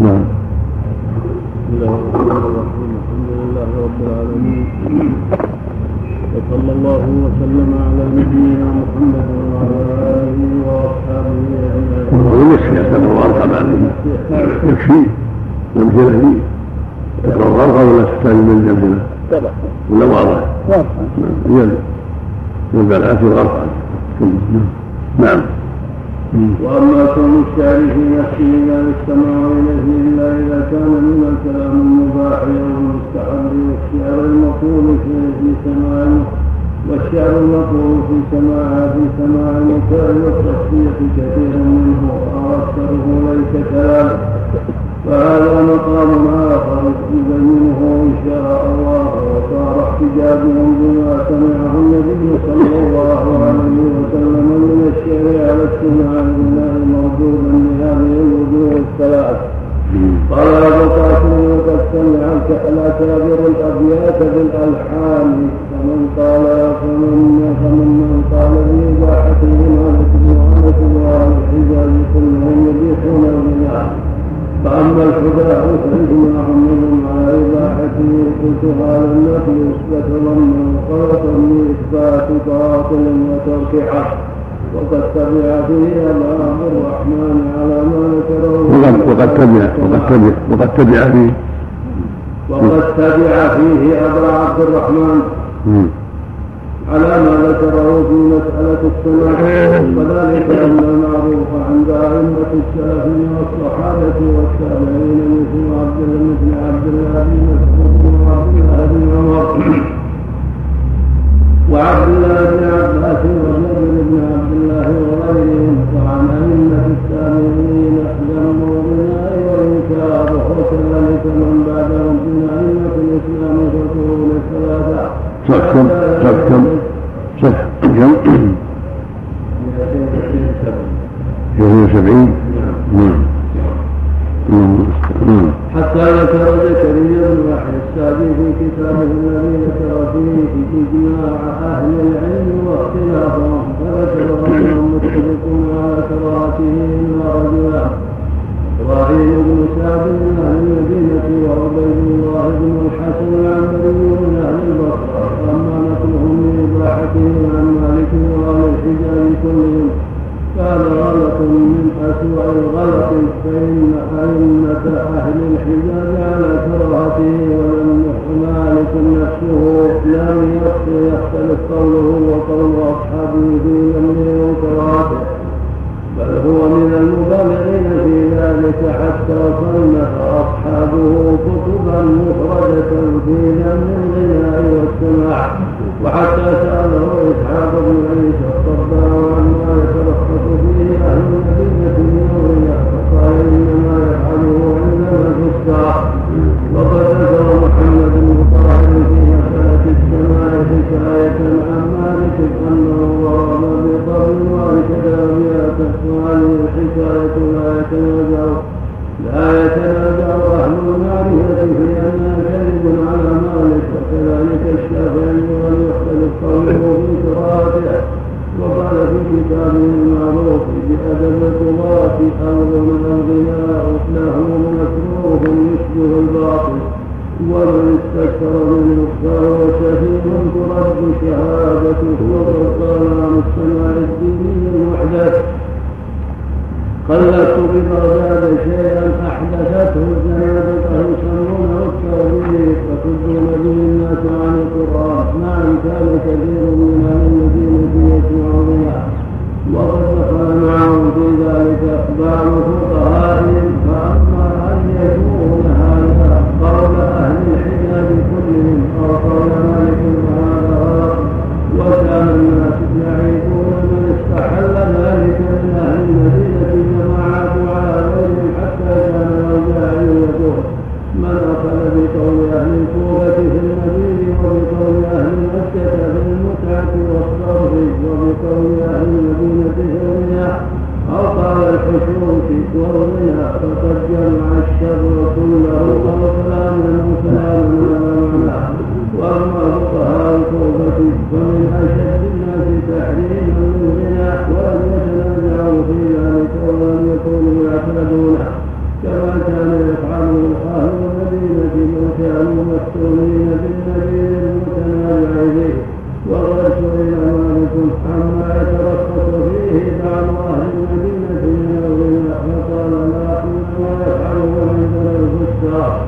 نعم بسم الله الرحمن الرحيم الحمد لله رب العالمين وصلى الله وسلم على نبينا محمد وعلى اله واصحابه اجمعين. يكفي يعتبر غرقا بعد يكفي الامثله فيه يعتبر غرقا ولا تحتاج من الامثله؟ ولا واضح؟ واضح نعم ينبع العافيه غرقا نعم وأما كون الشعر في نفسه لا يستمع اليه إلا إذا كان من الكلام المباح أو المستحب والشعر المطلوب في سماع والشعر المطلوب في سماع في سماع المكان والتصفية كثير منه وأكثره ليس كذلك. فهذا مقام آخر يبينه إن شاء الله وصار احتجاجهم بما سمعه النبي صلى الله عليه وسلم من الشعر على استماع الغناء موجودا لهذه الوجوه الثلاث. قال أبو قاسم وقد سمع الأكابر الأبيات بالألحان فمن قال فمن فمن من قال بإباحته مالك وأنس وأهل الحجاز كلهم يبيحون الغناء. فأما الحداة فإجماع منهم على إباحته قلت هذا النفي يثبت ضمن خلطا لإثبات باطل وترك حق. وقد تبع فيه أبا عبد الرحمن على ما ذكره. وقد وقد تبع وقد تبع وقد تبع فيه. وقد تبع فيه أبا عبد الرحمن. على ما ذكره في مسألة السماع وذلك أن المعروف عند أئمة السلف والصحابة والتابعين مثل عبد مثل عبد الله بن مسعود وعبد الله بن عمر وعبد الله بن عباس وجابر بن عبد الله وغيرهم وعن أئمة التابعين ذم بالنار والإنكار وكذلك من بعدهم من أئمة الإسلام والقرون الثلاثة. صف كم صف كم صف نعم. حتى ذكر زكريا بن يحيى السادي في كتابه الذي ذكر فيه اجماع أهل العلم واختلافهم فذكر انهم متفقون على كراهته إلا رجلا. إبراهيم بن سعد من أهل المدينة وعبيد الله بن الحسن العنبري من أهل البصره واما نقلهم لاباحته عن مالك وأهل الحجاز كلهم كان غلط من أسوأ الغلط فان ائمه أهل الحجاز على كراهته ولم مالك نفسه لم يختلف قوله وقول أصحابه في امره وكراهته بل هو من المبالغين في ذلك حتى صنف أصحابه كتبا مفردة في ذم الغناء والسماع. وحتى سأله إسحاق بن عيسى الصبار عما يترخص فيه أهل المدينة من الغناء فقال إنما يفعله عندما الفساق وقد الشافعي ولم يختلف قوله في قراءته وقال في كتابه المعروف بأدب القضاة أرض الغناء له مكروه يشبه الباطل ومن استكثر منه فهو شهيد ترد شهادته وقد قال عن السماع الديني المحدث خلدت ببغداد شيئا احدثته الزنادقه يسمونه التوحيد وتدون به الناس عن القرآن. نعم كان كثير من أهل المدينة يسمعونها. وقد دخل معهم في ذلك بعض فقهائهم فاما أن يكون هذا قول أهل الحجاز كلهم. أو قول مالك فهذا وكان الناس يعيبون من استحل ذلك من أهل المدينة. جماعات على غيرهم حتى كان الرجاء يقول من اخذ بقول أهل الكوفه في النبيذ وبقول أهل مكه في المتعه والصرف وبقول أهل المدينة في الرياح أو قال الحشوش والغنى فقد جمع الشر كله أو كلاما وكلاما على معناه واما فقهاء الكوفه فمن اشد الناس تحريما يعبدونه كما كان يفعل القاهر المدينة وكانوا مفتونين بالنبي المتنازع إليه وقد سئل مالك عما يترخص فيه بعض أهل المدينة من الغنى. فقال ما كنا يفعله عندنا الفساق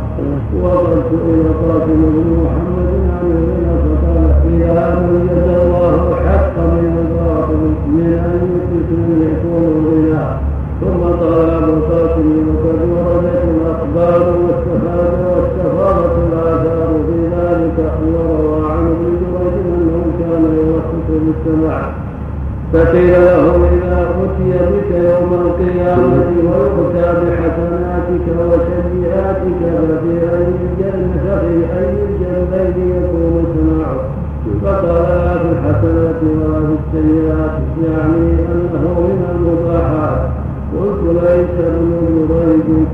وقد سئل قاسم بن محمد عن الغنى فقال يا أوجد الله حق من الباطل من أن يكون الغنى. ثم قال ابو القاسم وقد وردت الأخبار واستفاد واستفاضت الآثار في ذلك وروى عن ابن جريج أنه كان يوسط بالسمع فقيل له إذا اتي بك يوم القيامة ويؤتى بحسناتك وسيئاتك ففي اي الجنة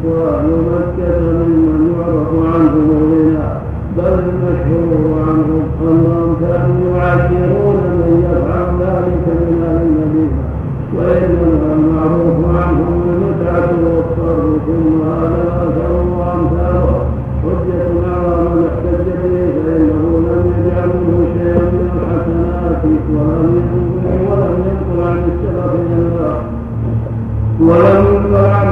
واهل مكه ممن يعرف عنهم الغنى بل المشهور عنهم أنهم كانوا يعاشرون من يفعل ذلك من أهل المدينة وإنما المعروف عنهم المتعة والصرف ثم هذا الأثر وأمثاله. حجة على من احتج به فإنه لم يجعل منه شيئا من الحسنات ولم ولم ينقل عن السلف إلى ولم ينقل عن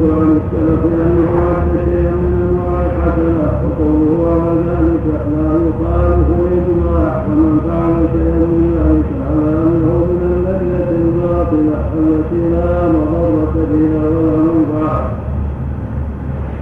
ينقل عن السلف انه عد شيئا من انواع الحسنة وقوله على ذلك لا يخالف الاجماع فمن فعل شيئا من ذلك على انه من الليلة الباطلة التي لا مضرة فيها ولا منفعة.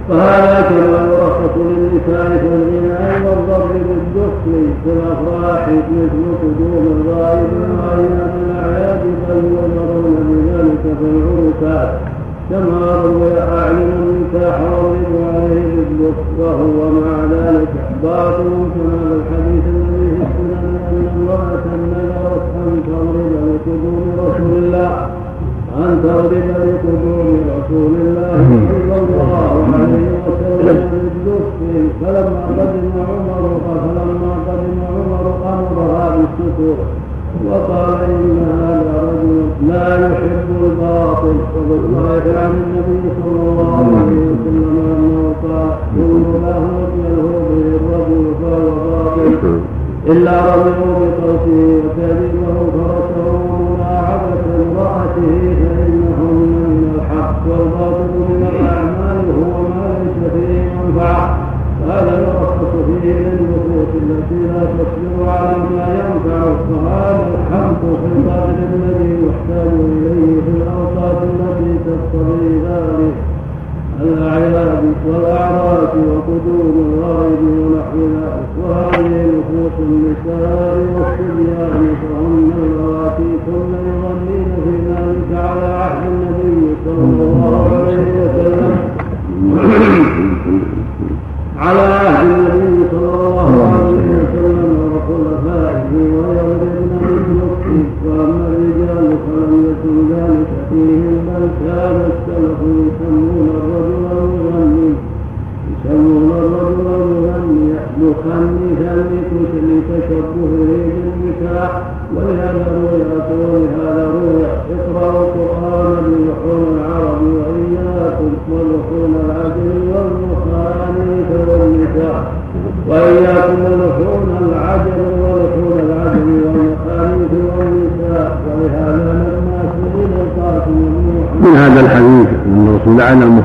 فهذا كما يرخص للنساء في الغناء والضرب بالدخل في الأفراح مثل قدوم الغائب وايام الأعياد بل يؤمرون بذلك في العرسات كما روي النكاح واضرب عليه بالدخل وهو مع ذلك باطل كما الحديث الذي في السنن أن امرأة نذرت أن تضرب لقدوم رسول الله أن تغضب لقدوم رسول الله صلى الله عليه وسلم بالدف فلما قدم عمر فلما قدم عمر أمرها بالسكوت.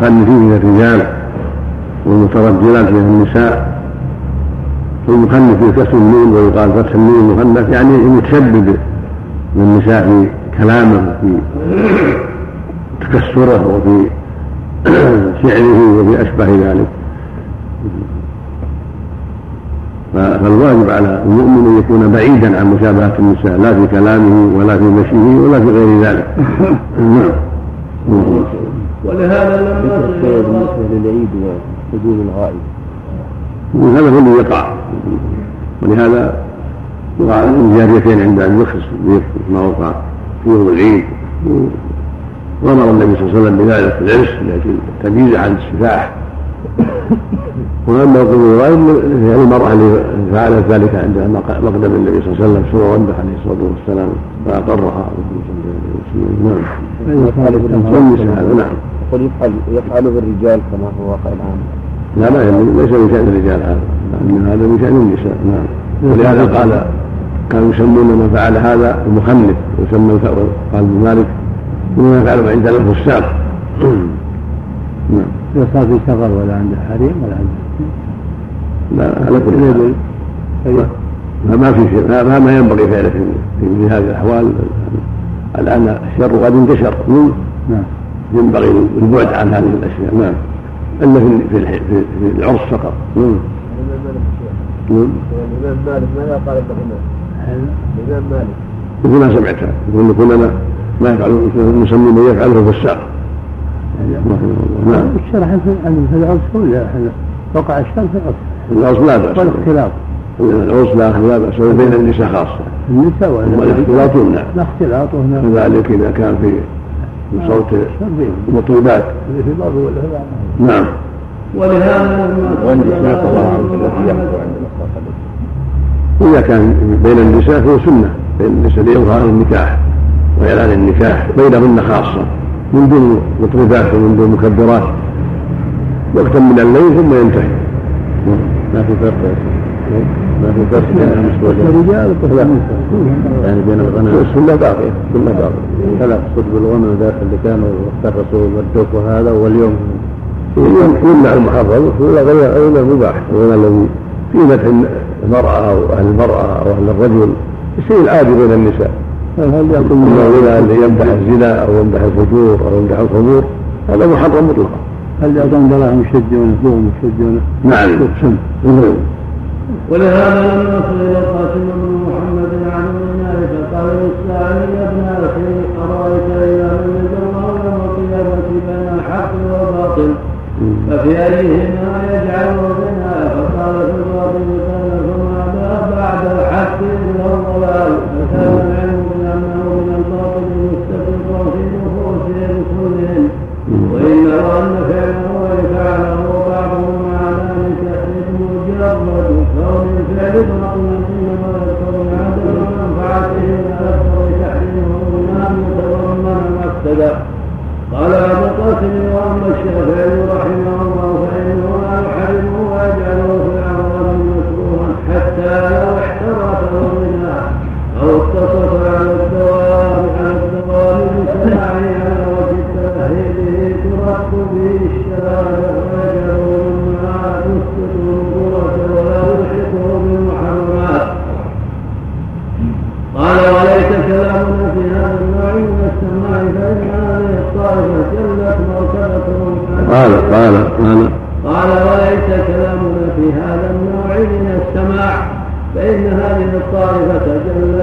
لعن المخنثين من الرجال والمترجلات من النساء والمخنث بكسر النون ويقال فتح النون مخنث يعني المتشدد للنساء في كلامه وفي تكسره وفي شعره وفي أشبه ذلك. فالواجب على المؤمن أن يكون بعيدا عن مشابهة النساء لا في كلامه ولا في مشيه ولا في غير ذلك. نعم. ولهذا لما بالنسبة للعيد وحضور الغائب. وهذا هو الذي يقع. ولهذا وقع الجاريتين عند الرخص ما وقع في يوم العيد. وأمر النبي صلى الله عليه وسلم بذلك العرس لأجل التمييز عن السفاح. وأما قول الغائب هي المرأة اللي فعلت ذلك عند مقدم النبي صلى الله عليه وسلم سوى وضح عليه الصلاة والسلام فأقرها. نعم. هذا نعم. يقول يفعل يفعله الرجال كما هو واقع الآن لا ما ليس من شأن الرجال هذا. إن هذا من شأن النساء نعم. ولهذا قال كانوا يسمون من فعل هذا المخنث ويسمى قال ابن مالك مما يفعله عندنا الفساق نعم. صار في سفر ولا عنده حريم ولا عنده لا على كل حال. ما في شيء ما, ما ينبغي فعلة في هذه الأحوال. الآن الشر قد انتشر. نعم. ينبغي البعد عن هذه الأشياء. نعم. إلا في في في العرس فقط. نعم. الإمام مالك ماذا قال الإمام مالك. مثل ما سمعت. يقول كلنا ما يفعل نسمي من يفعله فساق نعم. الشرح في العرس ولا وقع الشر في العرس. العرس لا بأس. والاختلاط. العرس لا لا بأس. بين النساء خاصة. النساء والاختلاط يمنع الاختلاط هنا. كذلك إذا كان في صوت المطلوبات نعم. ولهذا إذا كان بين النساء فهو سنة بين النساء لإظهار النكاح وإعلان النكاح بينهن خاصة من دون مطربات ومن دون مكبرات. وقتا من الليل ثم ينتهي. ما في فرق. ما في فرق بين الامس الرجال يعني بين الغنم السنة باقية السنة باقية لا اقصد بالغنم ذاك اللي كانوا الرسول والدوك وهذا واليوم يمنع المحرم ولا غير غير المباح ولا الذي في مدح المرأة أو أهل المرأة أو أهل الرجل الشيء العادي بين النساء هل يكون الغنى اللي يمدح الزنا أو يمدح الفجور أو يمدح الخمور هذا محرم مطلقا هل يعطون دراهم يشجونه دون يشجونه نعم. ولهذا لما سئل القاسم بن محمد عن النار فقال للساعي يا ابن أخي أرأيت لم يجر الله يوم القيامه بين الحق والباطل؟ ففي أيهما قال قال. قال وليس كلامنا في هذا النوع من السماع فإن هذه الطائفة جلت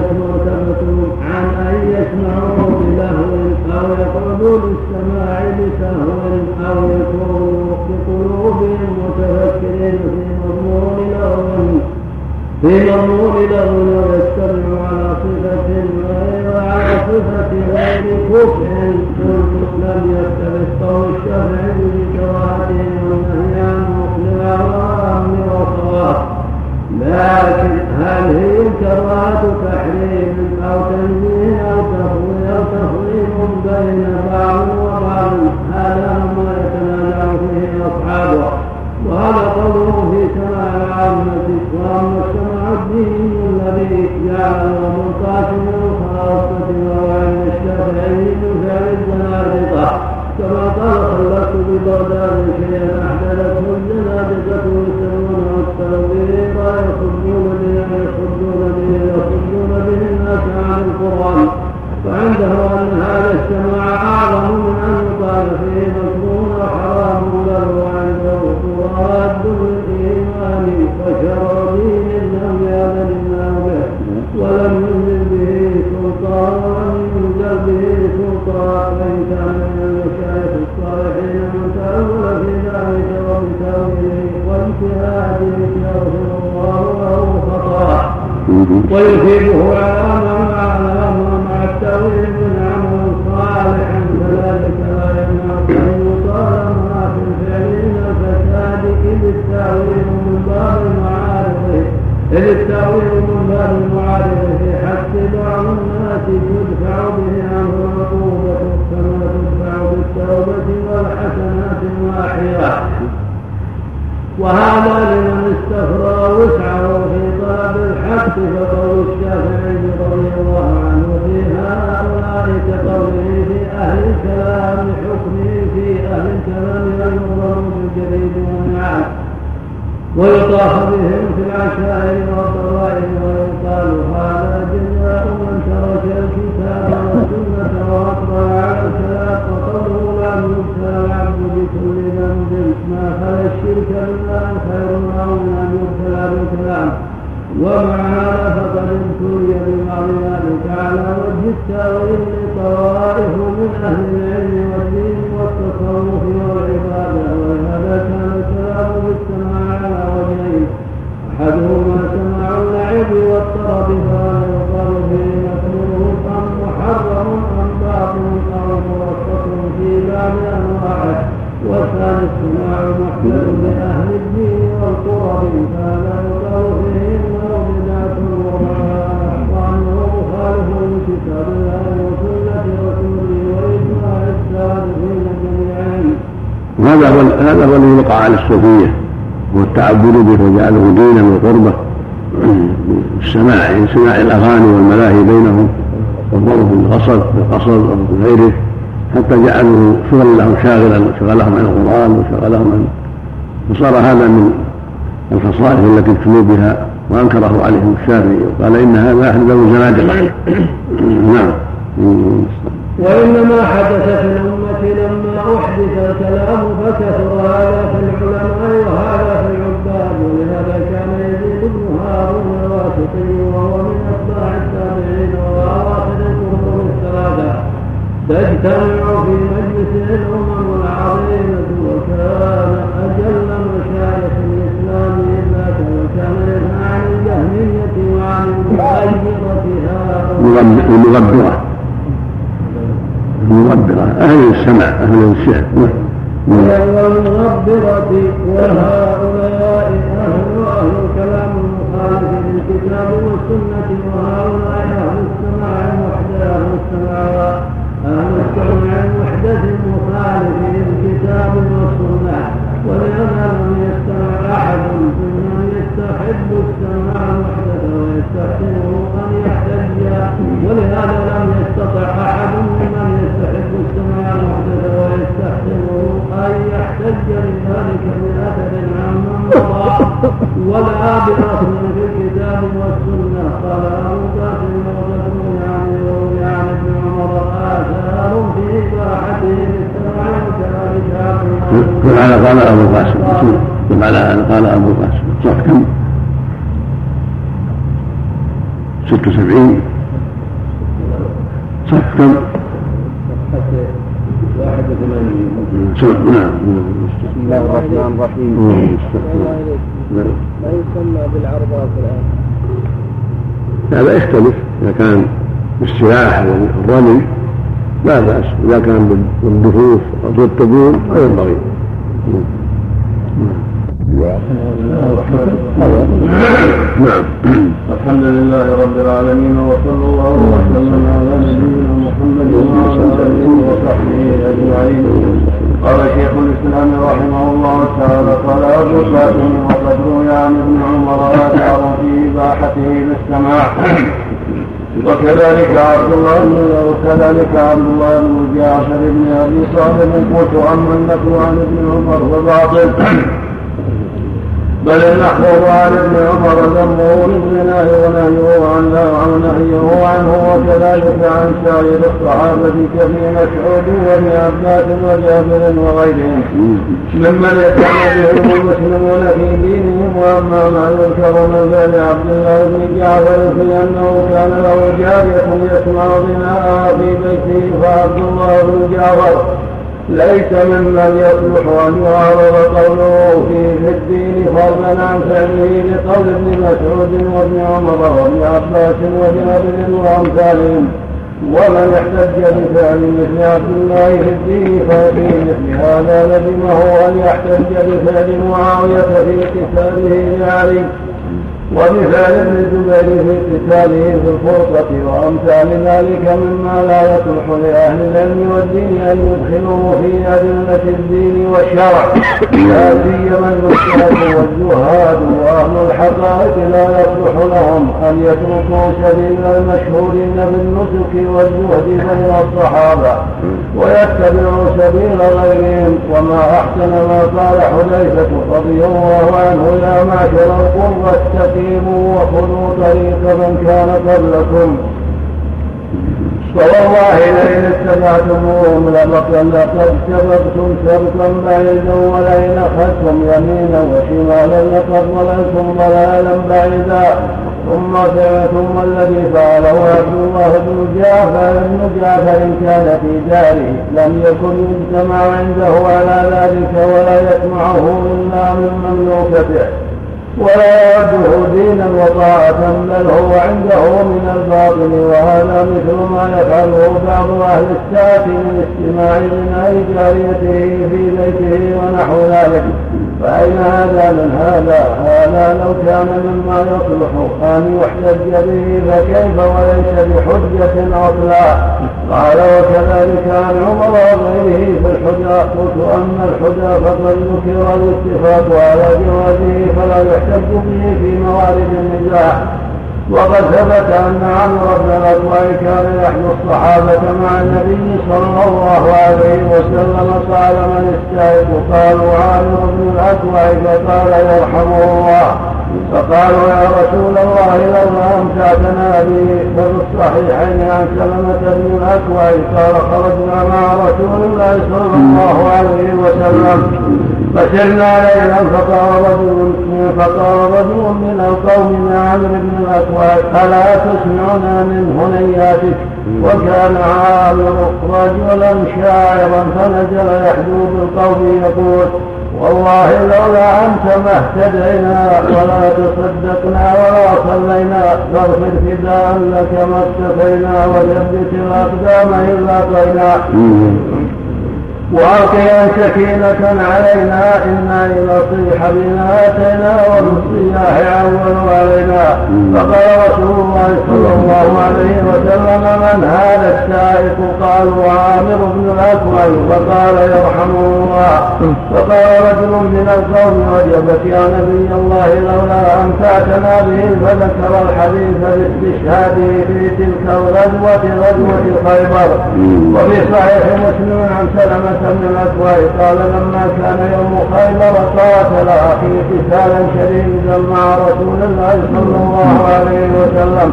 ويثيبه على ما على مع التأويل من عمل صالح فذلك لا يمنع أن يطال ما في الفعل من الفساد إذ التأويل من باب إذ التأويل من باب المعارف في بعض الناس تدفع به عنه العقوبة كما تدفع بالتوبة والحسنات الواحدة وهذا على الصوفية هو التعبد به وجعله دينا وقربة. السماع يعني سماع الأغاني والملاهي بينهم والضرب بالقصد بالقصد أو بغيره حتى جعلوا شغل لهم شاغلا وشغلهم عن القرآن وشغلهم عن فصار هذا من الخصائص التي ابتلوا بها وأنكره عليهم الشافعي وقال إن هذا احد الزنادقه نعم. وإنما حدث في الأمة لما أحدث الكلام فكثر هذا في العلماء وهذا في العباد ولهذا كان يزيد بن هارون الواسطي وهو من أتباع التابعين وأواخر القرون الثلاثة تجتمع في مجلس الأمم العظيمة وكان أجل مشايخ الإسلام ذاك وكان ينهى عن الجهمية وعن المغيرة هؤلاء المغبرة. المغبرة. أهل السمع أهل الشعر والمغبرة وهؤلاء أهل أهل الكلام المخالف للكتاب والسنة وهؤلاء أهل السماع المحدث أهل السماع أهل السمع المحدث المخالف للكتاب والسنة ولهذا لم يستمع أحد ممن يستحب السماع المحدث ويستحسنه أن يحتج ولهذا لم يستطع أحد ممن يستحب السماع المحدث ويستحسنه أن يحتج لذلك بأثر عمن مضى ولا بأصل في الكتاب والسنة. قال أبو قاسم وغدر يعني وروي ابن عمر آثار في إباحته للسماع وكذلك على قال أبو قاسم على هذا قال أبو قاسم صح كم؟ ست وسبعين. صح كم؟ واحد وثمانين. نعم. بسم الله الرحمن الرحيم ما يسمى بالعرضات الآن هذا يختلف. إذا كان بالسلاح والرمي لا بأس. إذا كان بالدفوف أو لا ينبغي. نعم. الحمد لله رب العالمين وصلى الله وسلم على نبينا محمد وعلى آله وصحبه أجمعين. قال شيخ الإسلام رحمه الله تعالى قال أبو القاسم وقد روي عن ابن عمر اثار في إباحته بالسماع. وكذلك عبد الله بن وكذلك عبد الله بن جعفر بن أبي صالح قلت اما النقل عن ابن عمر فباطل بل المحفوظ عن ابن عمر ذمه للزنا ونهيه عنه ونهيه عنه وكذلك عن سائر الصحابة كابن مسعود وابن عباس وجابر وغيرهم. ممن يهتم بهم المسلمون في دينهم وأما ما يذكر من فعل عبد الله بن جعفر في أنه كان له جارية يسمع غناءها في بيته فعبد الله بن جعفر ليس ممن يصلح أن يعرض قوله في الدين فضلا عن فعله لقول ابن مسعود وابن عمر وابن عباس وجابر وأمثالهم. ومن احتج بفعل مثل عبد الله في الدين ففي مثل هذا لزمه أن يحتج بفعل معاوية في قتاله لعلي. وبفعل ابن الزبير في قتاله في الفرقة وأمثال ذلك مما لا يصلح لأهل العلم والدين أن يدخلوه في أدلة الدين والشرع. لا سيما المجتهد والزهاد وأهل الحقائق لا يصلح لهم أن يتركوا سبيل المشهورين بالنسك والزهد بين الصحابة ويتبعوا سبيل غيرهم. وما أحسن ما قال حذيفة رضي الله عنه يا معشر القرى استقيموا وخذوا طريق من كان قبلكم. فوالله لئن اتبعتموهم لقد سبقتم سبقا بعيدا ولئن اخذتم يمينا وشمالا لقد ضللتم ضلالا بعيدا. ثم ثم الذي فعله عبد الله بن جعفر بن جعفر كان في داره. لم يكن يجتمع عنده على ذلك ولا يسمعه الا من مملوكته. ولا يرده دينا وطاعة بل هو عنده من الباطل وهذا مثل ما يفعله بعض أهل الساعة من استماع لنهي جاريته في بيته ونحو ذلك. فأين هذا من هذا؟ هذا لو كان مما يصلح أن يحتج به فكيف وليس بحجة أصلا قال وكذلك عن عمر وغيره في الحجى قلت أما الحجى فقد ذكر الاتفاق على جوازه فلا يحتج به في موارد النزاع وقد ثبت أن عمرو بن الأكوع كان يحيي الصحابة مع النبي صلى الله عليه وسلم قال من استعد قالوا عامر بن الأكوع فقال يرحمه الله. فقالوا يا رسول الله لولا أمتعتنا به ففي الصحيحين عن سلمة بن الأكوع قال خرجنا مع رسول الله صلى الله عليه وسلم. فسرنا ليلا فقال رجل رجل من القوم من عمرو بن الاكواب ألا تسمعنا من هنياتك وكان عامر رجلا شاعرا فنزل يحدو بالقوم يقول والله لولا أنت ما اهتدينا ولا تصدقنا ولا صلينا فاغفر فداء لك ما اكتفينا وثبت الأقدام إلا قينا. واقيا سكينة علينا إنا لنصيح بما أتينا وبالصياح عول علينا فقال رسول الله صلى الله عليه وسلم من هذا السائق قالوا عامر بن الأكوع فقال يرحمه الله فقال رجل من القوم وجبت يا نبي الله لولا أمتعتنا به فذكر الحديث باستشهاده في تلك الغزوة غزوة خيبر وفي صحيح مسلم عن سلمة بن الأكوع قال لما كان يوم خيبر قاتل أخي قتالا شديدا مع رسول الله صلى الله عليه وسلم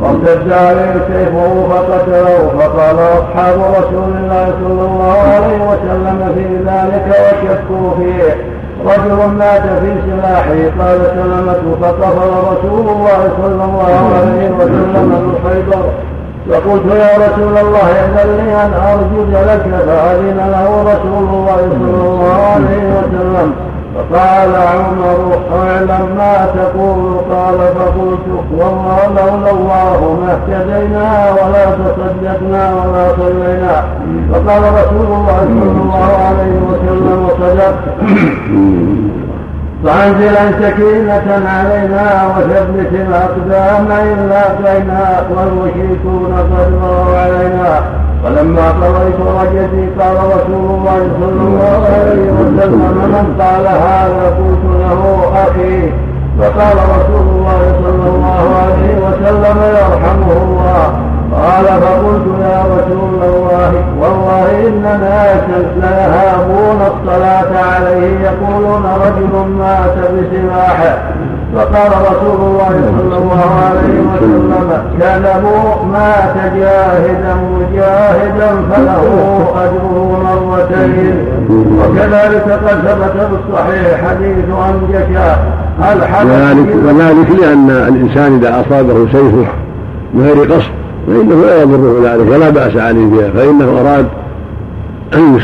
فارتد عليه سيفه فقتله فقال أصحاب رسول الله صلى الله عليه وسلم في ذلك وشكوا فيه رجل مات في سلاحه قال سلمته فقبل رسول الله صلى الله عليه وسلم من خيبر فقلت يا رسول الله اذن لي أن ارجد لك فأذن له رسول الله صلى الله عليه وسلم. فقال عمر اعلم ما تقول. قال فقلت والله لولا الله ما اهتدينا ولا تصدقنا ولا صلينا. فقال رسول الله صلى الله عليه وسلم صدقت. فأنزلا سكينة علينا وثبت الأقدام إن لاقينا والمشركون قد مروا علينا. فلما قضيت رجتي قال رسول الله صلى الله عليه وسلم من قال هذا قلت له أخي. فقال رسول الله صلى الله عليه وسلم يرحمه الله. قال فقلت يا رسول الله والله إن ناسا ليهابون الصلاة عليه يقولون رجل مات بسلاحه. فقال رسول الله صلى الله عليه وسلم كذبوا مات جاهدا مجاهدا فله أجره مرتين. وكذلك قد ثبت بالصحيح حديث انجشا وذلك وذلك لأن الإنسان إذا أصابه سيفه من غير قصد فإنه لا يضره ذلك ولا بأس عليه بها فإنه أراد أن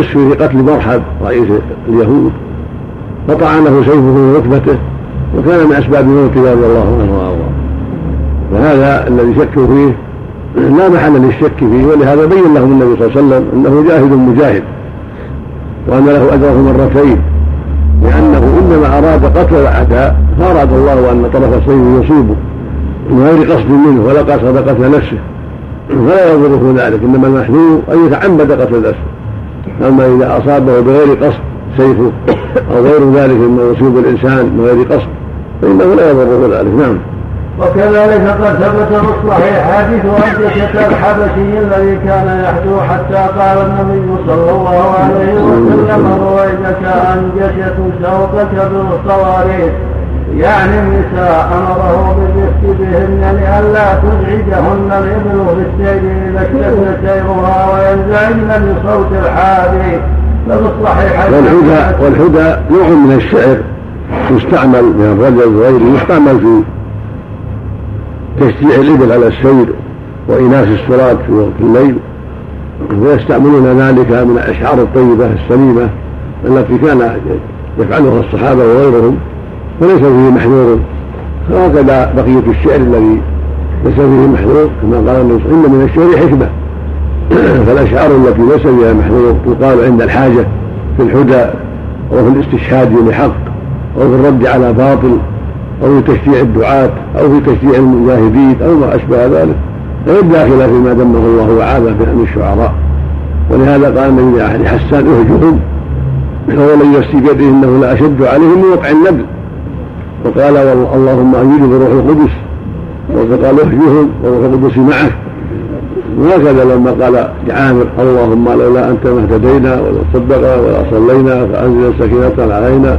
يسفي في قتل مرحب رئيس اليهود فطعنه سيفه في ركبته وكان من أسباب موته رضي الله عنه وأرضاه. فهذا الذي شكوا فيه لا محل للشك فيه ولهذا بين لهم النبي صلى الله عليه وسلم أنه جاهد مجاهد وأن له أجره مرتين لأنه إنما أراد قتل الأعداء فأراد الله أن طرف السيف يصيبه. من غير قصد منه ولا قصد قتل نفسه. فلا يضره ذلك إنما المحذور أن يتعمد قتل نفسه. أما إذا أصابه بغير قصد سيفه أو غير ذلك مما يصيب الإنسان من غير قصد فإنه لا يضره ذلك. نعم. وكذلك قد ثبت في الصحيح حديث أنجشة الحبشي الذي كان يحدو حتى قال النبي صلى الله عليه وسلم رويدك أنجشة شوقك بالصواريخ. يعني النساء أمره بالرفق بهن لئلا تزعجهن الإبل في السير إذا اشتد سيرها وينزعجن بصوت الحادي. والهدى والهدى نوع من الشعر يستعمل من الرجل وغيره يستعمل في تشجيع الإبل على السير وإناث السراد في وقت الليل. ويستعملون ذلك من الأشعار الطيبة السليمة التي كان يفعلها الصحابة وغيرهم. وليس فيه محذور. وهكذا بقية الشعر الذي ليس فيه محذور كما قال النبي إن من الشعر حكمة. فالأشعار التي ليس فيها محذور تقال عند الحاجة في الهدى أو في الاستشهاد لحق أو في الرد على باطل أو في تشجيع الدعاة أو في تشجيع المجاهدين أو ما أشبه ذلك. غير داخلة فيما ذمه الله وعاذ من الشعراء. ولهذا قال النبي لأحد حسان اهجهم فهو من يفسي بيده إنه لأشد عليهم من وقع النبل. وقال اللهم ايده بروح القدس وقال اهجهم وروح القدس معه. وهكذا لما قال لعامر اللهم لولا أنت ما اهتدينا ولا صدقنا ولا صلينا فأنزل سكينه علينا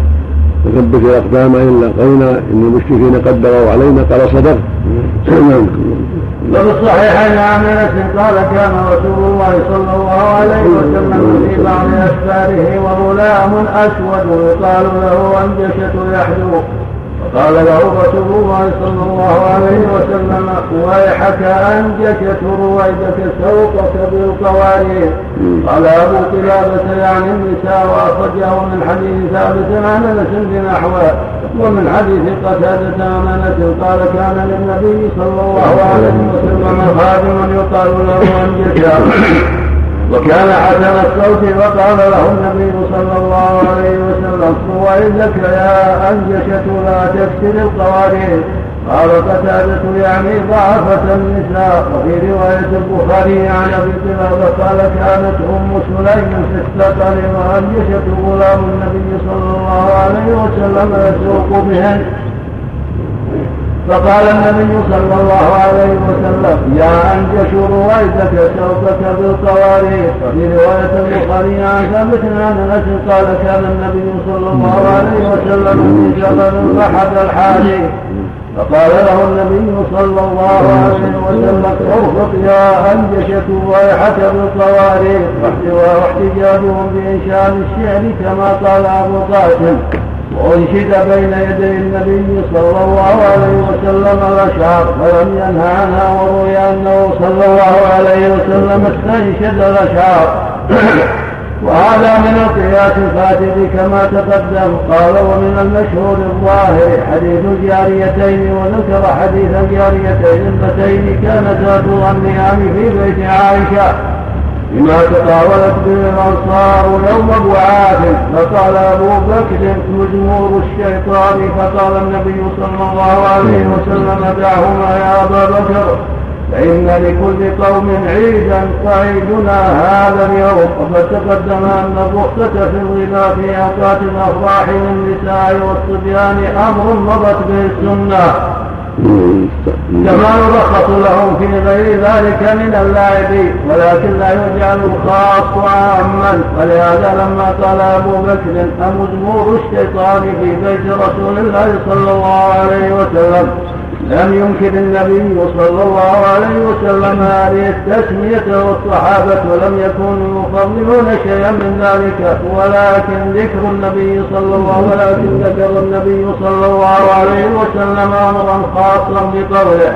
وثبت الأقدام ان لاقينا إن المشركين قد بغوا علينا قال صدقت وفي الصحيحين عن أنس قال كان رسول الله صلى الله عليه وسلم في بعض أسفاره وغلام أسود يقال له أنجشة يحدو فقال له رسول الله صلى الله عليه وسلم ويحك أنجكت رويدك سوقك بالقوارير قال أبو قلابة يعني النساء وأخرجه من حديث ثابت عن أنس بنحوه ومن حديث قتادة أنس قال كان للنبي صلى الله عليه وسلم خادم يقال له أنجكا وكان حسن الصوت فقال له النبي صلى الله عليه وسلم وإنك يا أنجشة لا تكسر القوارير قال قتادة يعني ضعفة النساء. وفي رواية البخاري عن أبي قلابة قال كانت أم سليم السفر وأنجشة غلام النبي صلى الله عليه وسلم يسوق بهن. فقال النبي صلى الله عليه وسلم يا أنجش رويتك شوكك بالقوارير. وفي رواية البخاري عن ثابت عن أنس قال كان النبي صلى الله عليه وسلم في جبل فحد الحادي فقال له النبي صلى الله عليه وسلم ارفق يا أنجشة ويحك بالقوارير. واحتجاجهم بإنشاء الشعر كما قال أبو قاسم وأنشد بين يدي النبي صلى الله عليه وسلم الأشعار فلم ينهى عنها وروي أنه صلى الله عليه وسلم استنشد الأشعار. وهذا من القياس الفاسد كما تقدم. قال ومن المشهور الظاهر حديث الجاريتين وذكر حديث الجاريتين اللتين كانتا تغنيان في بيت عائشة. بما تطاولت به الأنصار يوم بعاث فقال أبو بكر مجمور الشيطان فقال النبي صلى الله عليه وسلم دعهما يا أبا بكر فإن لكل قوم عيدا فعيدنا هذا اليوم. وقد تقدم أن الرخصة في الغناء في أوقات الأفراح للنساء والصبيان أمر مضت به السنة كما يرخص لهم في غير ذلك من اللعب ولكن لا يجعل الخاص عاما. ولهذا لما قال أبو بكر امزمور الشيطان في بيت رسول الله صلى الله عليه وسلم لم ينكر النبي صلى الله عليه وسلم هذه التسمية والصحابة ولم يكونوا يفضلون شيئا من ذلك ولكن ذكر النبي صلى الله ولكن ذكر النبي صلى الله عليه وسلم أمرا خاصا بقوله.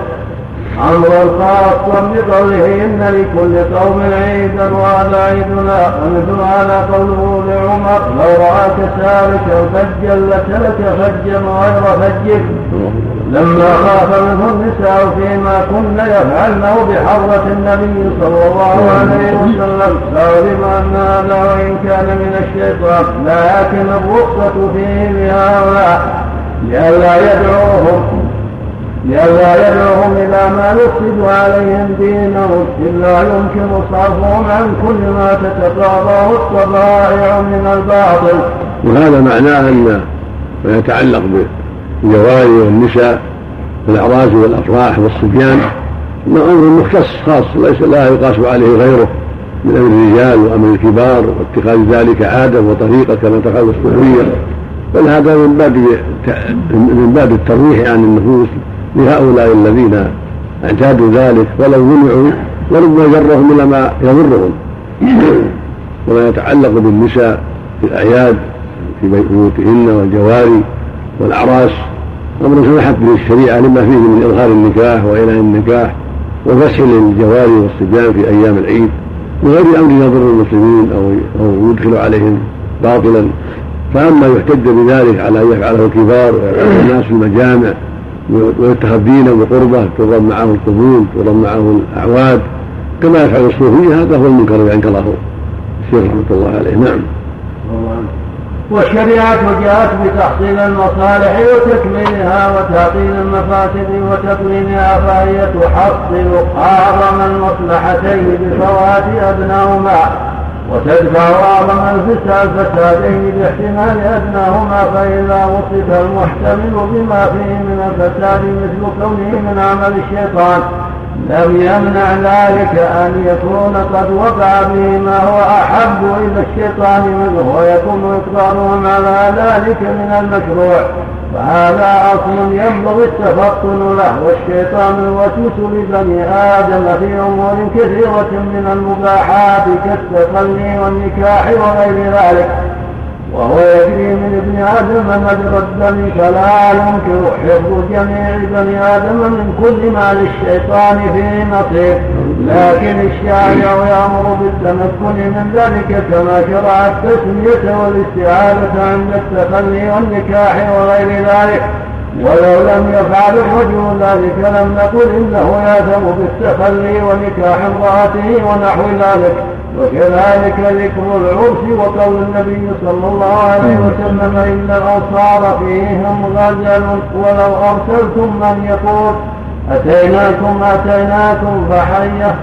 أمرا خاصا بقوله إن لكل قوم عيدا وهذا عيدنا ومثل هذا قوله لعمر لو رآك سالكا فجا لسلك فجا غير فجك لما خاف منه النساء فيما كن يفعلنه بحضرة النبي صلى الله عليه وسلم فعلم أن هذا وإن كان من الشيطان لكن الرخصة فيه بهؤلاء لئلا يدعوهم لئلا يدعوهم إلى ما يفسد عليهم دينهم إلا يمكن صرفهم عن كل ما تتقاضاه الطبائع من الباطل. وهذا معناه أن ما يتعلق بالجواري والنساء والأعراس والأفراح والصبيان ما أمر مختص خاص ليس لا يقاس عليه غيره من أمر الرجال وأمر الكبار واتخاذ ذلك عادة وطريقة كما تفعل الصوفية بل هذا من باب من باب الترويح عن النفوس لهؤلاء الذين اعتادوا ذلك ولو منعوا وربما جرهم إلى ما يضرهم. وما يتعلق بالنساء في الأعياد في بيوتهن والجواري والأعراس أمر سمحت به الشريعة لما فيه من إظهار النكاح وإعلان النكاح وفسح للجواري والصبيان في أيام العيد بغير أمر يضر المسلمين أو أو يدخل عليهم باطلا. فأما يحتج بذلك على أن يفعله الكبار ويفعله الناس في المجامع ويتخذ دينا وقربه تضم معه القبول تضم معه الأعواد. كما يفعل الصوفية هذا هو المنكر الذي انكره الشيخ رحمة الله عليه. نعم. والشريعة جاءت بتحصيل المصالح وتكميلها وتعطيل المفاسد وتقويمها فهي تحصل أعظم المصلحتين بفوات أبناهما وتدفع أعظم الفسادين باحتمال أدناهما فإذا وصف المحتمل بما فيه من الفساد مثل كونه من عمل الشيطان. لم يمنع ذلك أن يكون قد وقع به ما هو أحب إلى الشيطان منه ويكون إقرارهم على ذلك من المشروع. فهذا أصل ينبغي التفطن له والشيطان الوسوس لبني آدم في أمور كثيرة من المباحات كالتخلي والنكاح وغير ذلك. وهو يجري من ابن آدم مجرى الدم فلا يمكن حفظ جميع بني آدم من كل ما للشيطان فيه نصيب. لكن الشارع يأمر بالتمكن من ذلك كما شرع التسمية والاستعاذة عند التخلي والنكاح وغير ذلك. ولو لم يفعل الرجل ذلك لم نقل إنه يأثم بالتخلي ونكاح امرأته ونحو ذلك. وكذلك ذكر العرس وقول النبي صلى الله عليه وسلم إن الانصار فيهم غزل ولو أرسلتم من يقول أتيناكم أتيناكم فحيه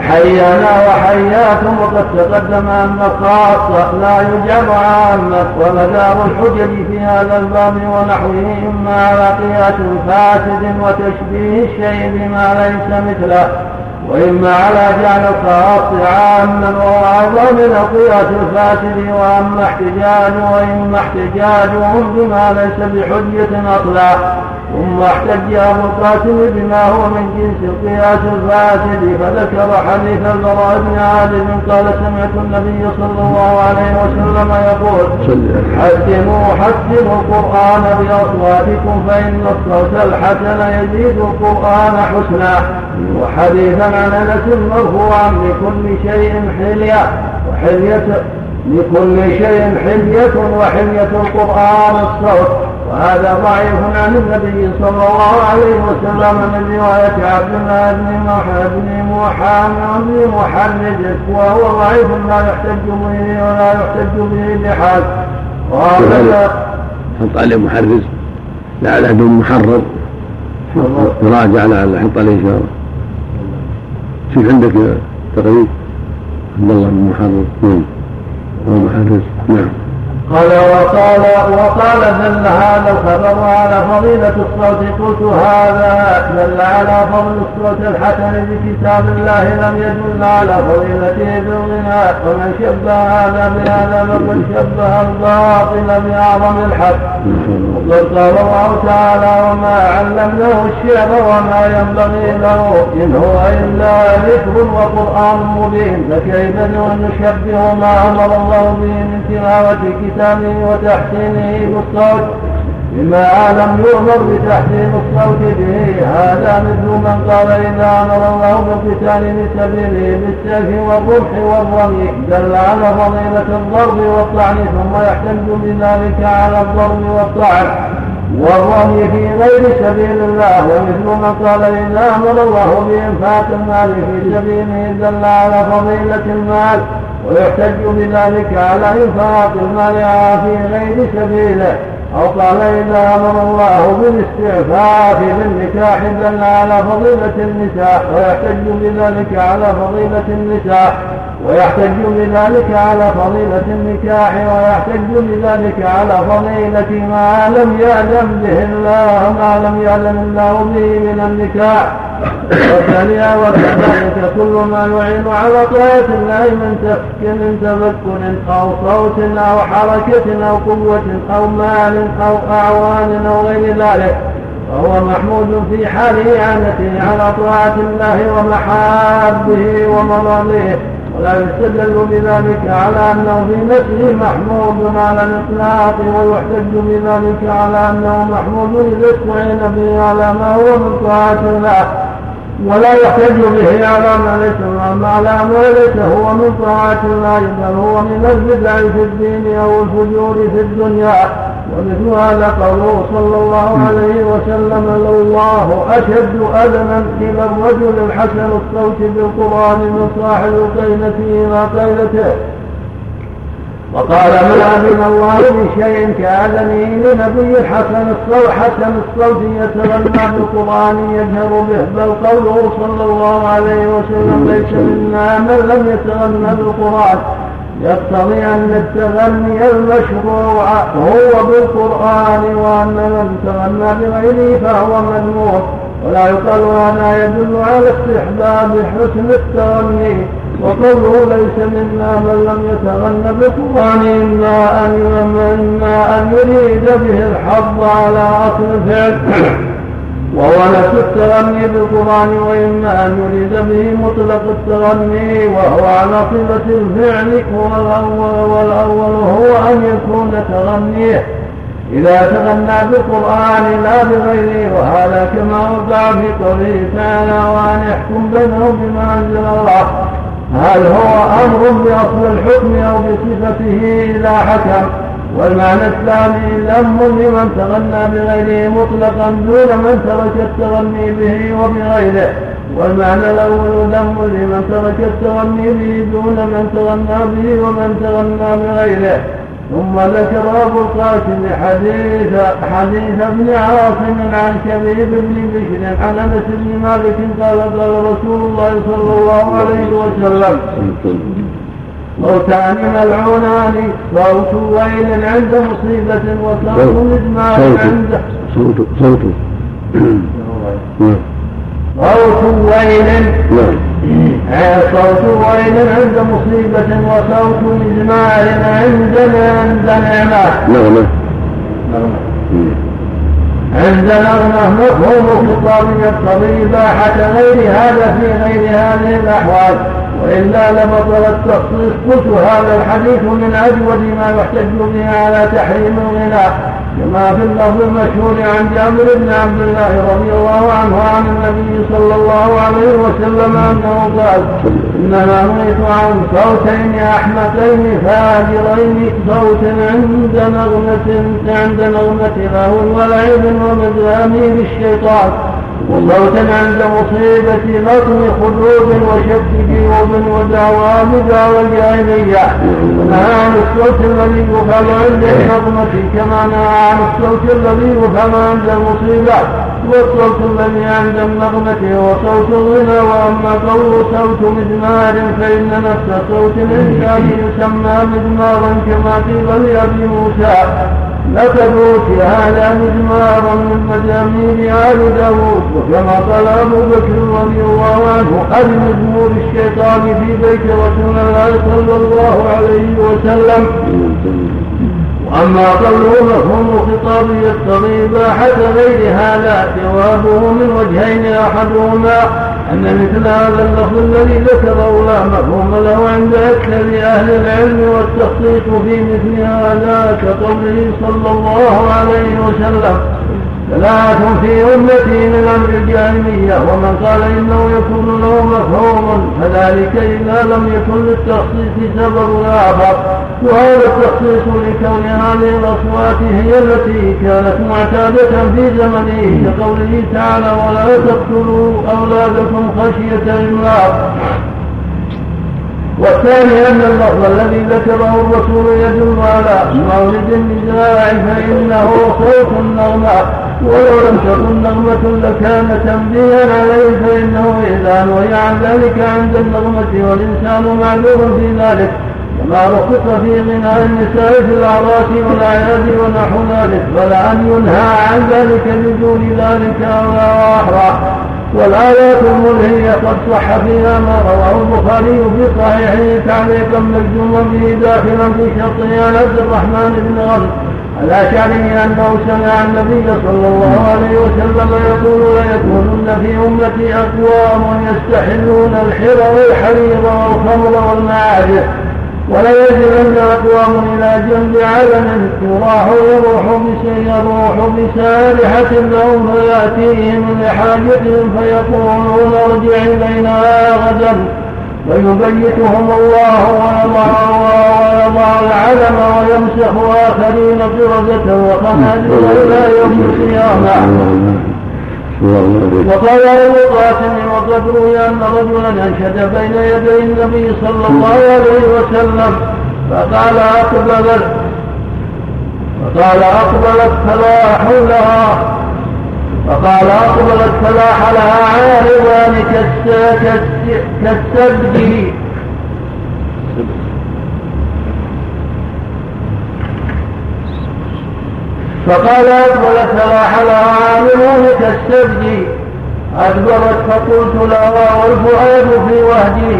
حيانا وحياكم وقد تقدم أن الخاصة لا يجاب عامة ومدار الحجج في هذا الباب ونحوه إما على قياس فاسد وتشبيه الشيء بما ليس مثله وإما على جعل الخاص عاما من القياس الفاسد وأما احتجاج وإما احتجاجهم بما ليس بحجة أصلا ثم احتج أبو القاسم بما هو من جنس القياس الفاسد فذكر حديث البراء بن عازب قال سمعت النبي صلى الله عليه وسلم يقول حسنوا حسنوا القرآن بأصواتكم فإن الصوت الحسن يزيد القرآن حسنا. وحديثا عن أنس مرفوعا لكل شيء حلية وحلية لكل شيء حلية وحلية القرآن الصوت. وهذا ضعيف عن النبي صلى الله عليه وسلم من رواية عبد الله بن محمد بن محمد وهو ضعيف لا يحتج به ولا يحتج به بحال. وهذا حط عليه محرز لعله بن محرر يراجع لعله حط عليه ان شاء الله شوف عندك تقريب عبد الله بن محرر نعم ومحرز نعم. قال وقال وقال دل هذا الخبر على فضيلة الصوت قلت هذا دل على فضل الصوت الحسن بكتاب الله لم يدل على فضيلته بالغناء ومن شبه هذا بهذا فقد شبه الباطل بأعظم الحق. وقد قال الله تعالى وما علمناه الشعر وما ينبغي له. إن هو إلا ذكر وقرآن مبين. فكيف نشبه ما أمر الله به من تلاوة كتابه وتحسينه بالصوت بما لم يؤمر بتحريم الصوت به. هذا مثل من قال إذا أمر الله بالقتال في سبيله بالسيف والرمح والرمي. دل على فضيلة الضرب والطعن ثم يحتج بذلك على الضرب والطعن. والرمي في غير سبيل الله ومثل من قال إذا أمر الله بإنفاق المال في سبيله دل على فضيلة المال ويحتج بذلك على إنفاق المال في غير سبيله. أو قال إذا أمر الله بالاستعفاف بالنكاح دل على فضيلة النساء ويحتج بذلك على فضيلة النساء ويحتج بذلك على فضيلة النكاح ويحتج بذلك على فضيلة ما لم يعلم به الله ما لم يعلم الله به من النكاح. وكذلك وكذلك كل ما يعين على طاعة الله من تفكر تفكر أو صوت أو حركة أو قوة أو مال أو أعوان أو غير ذلك. فهو محمود في حال إعانته على طاعة الله ومحابه ومراضيه ولا يستدل بذلك على أنه في نفسه محمود على الإطلاق ويحتج بذلك على أنه محمود إذا استعين به على ما هو من طاعة الله. ولا يحتج به على ما ليس على ما ليس هو من طاعة الله بل هو من البدع في الدين أو الفجور في الدنيا. ومثل هذا قوله صلى الله عليه وسلم لو الله أشد أذنا إلى الرجل الحسن الصوت بالقرآن من صاحب القينة إلى قيلته. وقال من أذن الله بشيء كأذنه لنبي حسن الصوت حسن الصوت يتغنى بالقرآن يجهر به بل قوله صلى الله عليه وسلم ليس منا من لم يتغنى بالقرآن. يقتضي أن التغني المشروع هو بالقرآن وأن من تغنى بغيره فهو مذموم ولا يقال هذا يدل على استحباب حسن التغني. وقوله ليس منا من لم يتغنى بالقرآن إما أن إما أن يريد به الحظ على أصل الفعل. وهو نفس التغني بالقرآن وإما أن يريد به مطلق التغني وهو على صفة الفعل والأول والأول هو أن يكون تغنيه. إذا تغنى بالقرآن لا بغيره وهذا كما وقع في قوله تعالى وأن يحكم بينهم بما أنزل الله هل هو أمر بأصل الحكم أو بصفته إذا حكم. والمعنى الثاني ذم لمن تغنى بغيره مطلقا دون من ترك التغني به وبغيره. والمعنى الأول ذم لمن ترك التغني به دون من تغنى به ومن تغنى بغيره. ثم ذكر أبو القاسم حديث حديث ابن عاصم عن شبيب بن بشر عن أنس بن مالك قال قال رسول الله صلى الله عليه وسلم موتان ملعونان صوت ويل عند مصيبة وصوت مجمال عند صوت صوت. صوت ويل صوت ويل عند مصيبة وصوت مزمار عند عند نعمة. نعمة. عند نغمة مفهوم خطاب يقتضي إباحة غير هذا في غير هذه الأحوال. وإلا لبطل التخصيص قلت هذا الحديث من أجود ما يحتج به على تحريم الغناء. كما في اللفظ المشهور عن جابر بن عبد الله رضي الله عنه عن النبي صلى الله عليه وسلم أنه قال إنما نهيت عن صوتين أحمقين فاجرين صوت عند نغمة عند نغمة له ولعب ومزامير الشيطان. وصوتا عند مصيبة لطم خدود وشك جيوب ودعوى بدعوى الجاهلية ونهى عن الصوت الذي يفعل عند النظمة كما نهى عن الصوت الذي يفعل عند المصيبة والصوت الذي عند النغمة هو صوت الغنى وأما قول صوت مزمار فإن نفس صوت الإنسان يسمى مزمارا كما قيل لأبي موسى لقد أوتي هذا مزمار من مزامير آل داوود وكما قال أبو بكر رضي الله عنه أبي مزمور الشيطان في بيت رسول الله صلى الله عليه وسلم. وأما قوله مفهوم خطاب يقتضي إباحة غير هذا جوابه من وجهين أحدهما. أن مثل هذا اللفظ الذي ذكره لا مفهوم له عند أكثر أهل العلم والتخصيص في مثل هذا كقوله صلى الله عليه وسلم. ثلاث في أمتي من أمر الجاهلية ومن قال إنه يكون له مفهوم فذلك إذا لم يكن للتخصيص سبب آخر وهذا التخصيص لكون هذه الأصوات هي التي كانت معتادة في زمنه كقوله تعالى ولا تقتلوا أولادكم خشية إملاق. والثاني أن اللفظ الذي ذكره الرسول يدل على مولد النزاع فإنه صوت النغمة ولو لم تكن نغمة لكان تنبيها عليه فإنه إذا نهي عن ذلك عند النغمة والإنسان معذور في ذلك. كما رخص في غناء النساء في الأعراس والأعياد ونحو ذلك. فلا أن ينهى عن ذلك بدون ذلك أولى وأحرى والآيات الملهية قد صح فيها ما رواه البخاري في صحيحه تعليقا مجزوما به داخلا في شرطه عن عبد الرحمن بن غنم الأشعري أنه سمع النبي صلى الله عليه وسلم يقول ليكونن في أمتي أقوام يستحلون الحر والحرير والخمر والمعازف وليجدن أقوام إلى جنب علم يراح يروح يروح بسارحة لهم فيأتيهم لحاجتهم فيقولون ارجع إلينا غدا. ويبيتهم الله ويضع ويضع العلم ويمسح آخرين قردة وخنازير إلى يوم القيامة. وقال ابو قاسم وقد روي أن رجلا أنشد بين يدي النبي صلى الله عليه وسلم فقال أقبلت فقال أقبلت فلا حولها فقال أقبلت فلاح لها عارضان كالسبج فقال أقبلت لها عارضان كالسبج. أدبرت فقلت لها والفؤاد في وهج.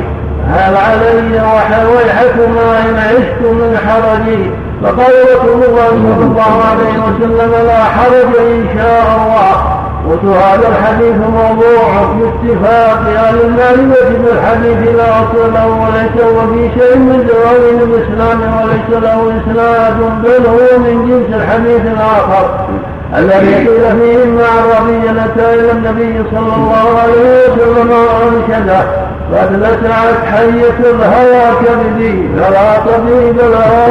هل علي ويحكما إن عشقت من حرج. فقال رسول الله صلى الله عليه وسلم لا حرج إن شاء الله. قلت هذا الحديث موضوع باتفاق أهل المعرفه بالحديث لا أصل له وليس هو في شيء من دواوين الإسلام وليس له إسناد بل هو من جنس الحديث الآخر. الذي قيل فيه إن اعرابيا اتى إلى النبي صلى الله عليه وسلم وانشده لسعت حية الهوى كبدي فلا طبيب لها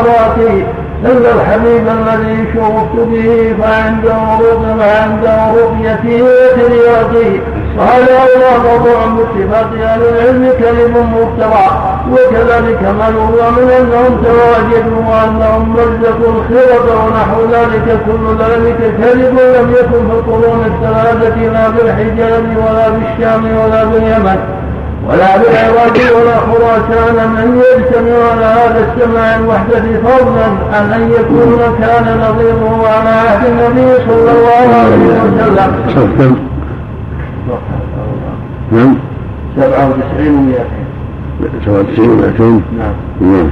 راسي إلا الحبيب الذي شرفت به فعنده رؤيا عنده رؤيته وترياقه وهذا هو موضوع باتفاق أهل العلم كلم مفترى وكذلك من هو من أنهم تواجدوا وأنهم مزقوا الخرق ونحو ذلك. كل ذلك كذب لم يكن في القرون الثلاثه لا بالحجاز ولا بالشام ولا باليمن. ولا بالعراق ولا خراسان من يجتمع على هذا السماع الوحدة فضلا عن أن يكون كان نظيره على عهد النبي صلى الله عليه وسلم. نعم. 97 و200. 97 و200. نعم. نعم.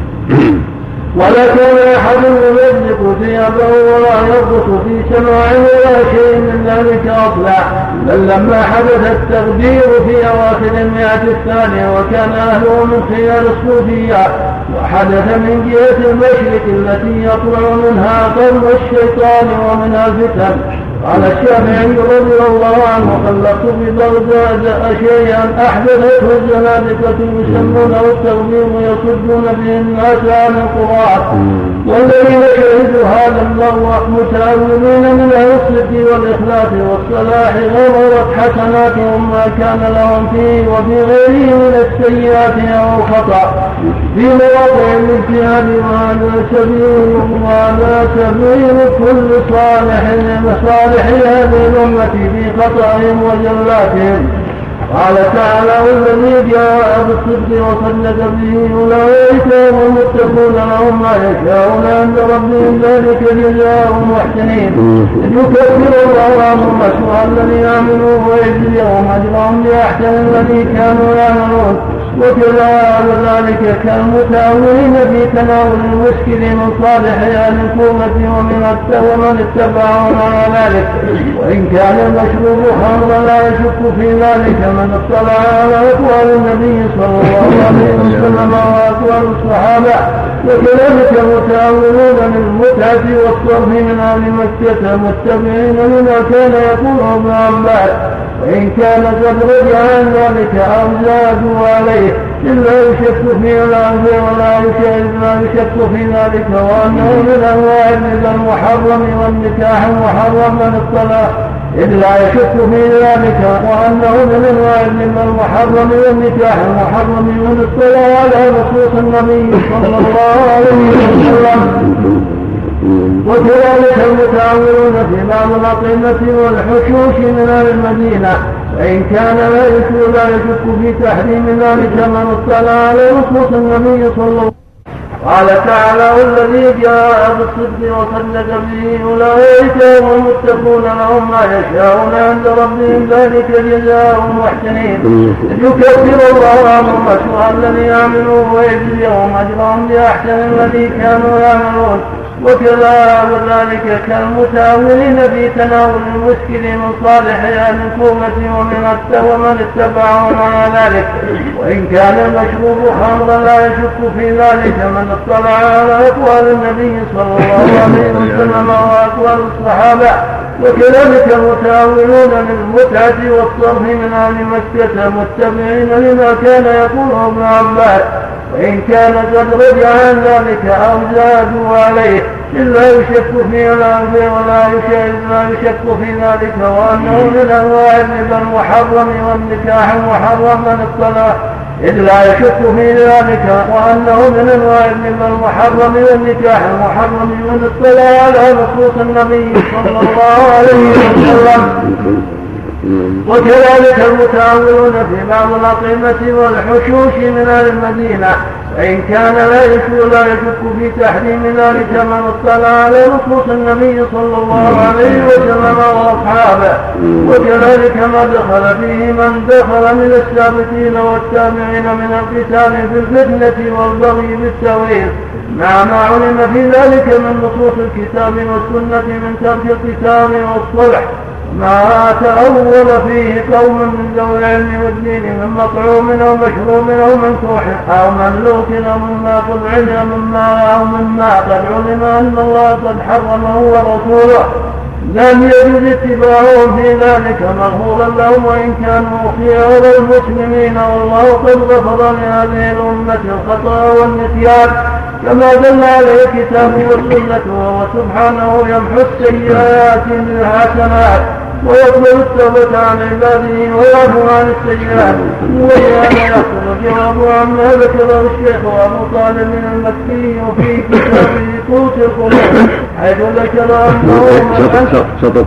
ولا كان احد يمزق ثيابه ولا يرقص في سماع ولا شيء من ذلك أصلا بل لما حدث التغدير في أواخر المئة الثانية وكان أهله من خيار الصوفية وحدث من جهة المشرق التي يطلع منها قرن الشيطان ومنها الفتن. قال الشافعي رضي الله عنه خلقت ببغداد شيئا أحدثته الزنادقه يسمونه التغمير ويصدون به الناس عن القرآن. والذين شهدوا هذا الله متأولين من الصدق والإخلاص والصلاح غررت حسناتهم ما كان لهم فيه وفي غيره من السيئات أو الخطأ. في مواضع الاجتهاد وهذا سبيل وهذا سبيل كل صالح صالح هذه الأمة في خطأهم وجلاتهم. قال تعالى والذي جاء بالصدق وصدق به أولئك هم المتقون لهم ما يشاءون عند ربهم ذلك جزاء المحسنين يكفر الله عنهم اسوء الذي عملوا ويجزيهم اجرهم بأحسن الذي كانوا يعملون. وكذا ذلك كالمتأولين في تناول المسكر من صالح أهل الكوفة ومن ومن اتبعهم على ذلك. وإن كان المشروب خمرا لا يشك في ذلك من اطلع على أقوال النبي صلى الله عليه وسلم وأقوال الصحابة. وكذلك المتأولون للمتعة والصرف من أهل مكة متبعين لما كان يقول ابن عباس. وإن كان قد رجع عن ذلك أو زادوا عليه إلا يشك في الأرض ولا يشك في ذلك وأنه من أنواع المحرم والنكاح المحرم من الطلاق إلا يشك في ذلك وأنه من أنواع المحرم والنكاح المحرم من الطلاق على نصوص النبي صلى الله عليه وسلم. وكذلك المتعاونون في بعض الأطعمة والحشوش من أهل المدينة. وإن كان لا يشك لا يشك في تحريم ذلك من اطلع على نصوص النبي صلى الله عليه وسلم. قال تعالى والذي جاء بالصدق وصدق به اولئك هم المتقون لهم ما يشاءون عند ربهم ذلك جزاء المحسنين. يكفر الله عنهم الذي يعملون ويجزيهم أجرهم بأحسن الذي كانوا يعملون. وكذا ذلك كالمتاولين في تناول المسكر من صالح أهل الكوفة ومن ومن اتبعهم على ذلك. وإن كان المشروب خمرا لا يشك في ذلك من اطلع على أقوال النبي صلى الله عليه وسلم وأقوال الصحابة. وكذلك المتاولون للمتعة والصرف من أهل مكة متبعين لما كان يقوله ابن عباس وإن كان قد رجع عن ذلك أو زادوا عليه إلا يشك في الأرض ولا يشك في ذلك وأنه من أنواع الربا المحرم والنكاح المحرم من الطلاق إلا يشك في ذلك وأنه من أنواع الربا المحرم والنكاح المحرم من الطلاق على نصوص النبي صلى الله عليه وسلم. وكذلك المتأولون في بعض الأطعمة والحشوش من أهل المدينة. فإن كان لا يشك لا يشك في تحريم ذلك من اطلع على نصوص النبي صلى الله عليه وسلم وأصحابه. وكذلك ما دخل فيه من دخل من السابقين والتابعين من القتال في الفتنة والبغي بالتوحيد مع ما علم في ذلك من نصوص الكتاب والسنة من ترك القتال والصلح. ما تأول فيه قوم من ذوي العلم والدين من مطعوم أو مشروب أو منكوح أو مملوك أو مما قد علم مما أو مما قد علم أن الله قد حرمه ورسوله. لم يجد اتباعهم في ذلك مغفورا لهم وإن كانوا خيار المسلمين والله قد غفر لهذه الأمة الخطأ والنسيان. كما دل عليه الكتاب والسنة وهو سبحانه يمحو السيئات بالحسنات ويقبل التوبة عن عباده ويعفو عن السيئات. ولهذا يحصل الجواب عما ذكره الشيخ أبو طالب من المكي وفي كتابه قوت القلوب حيث ذكر أنه سطر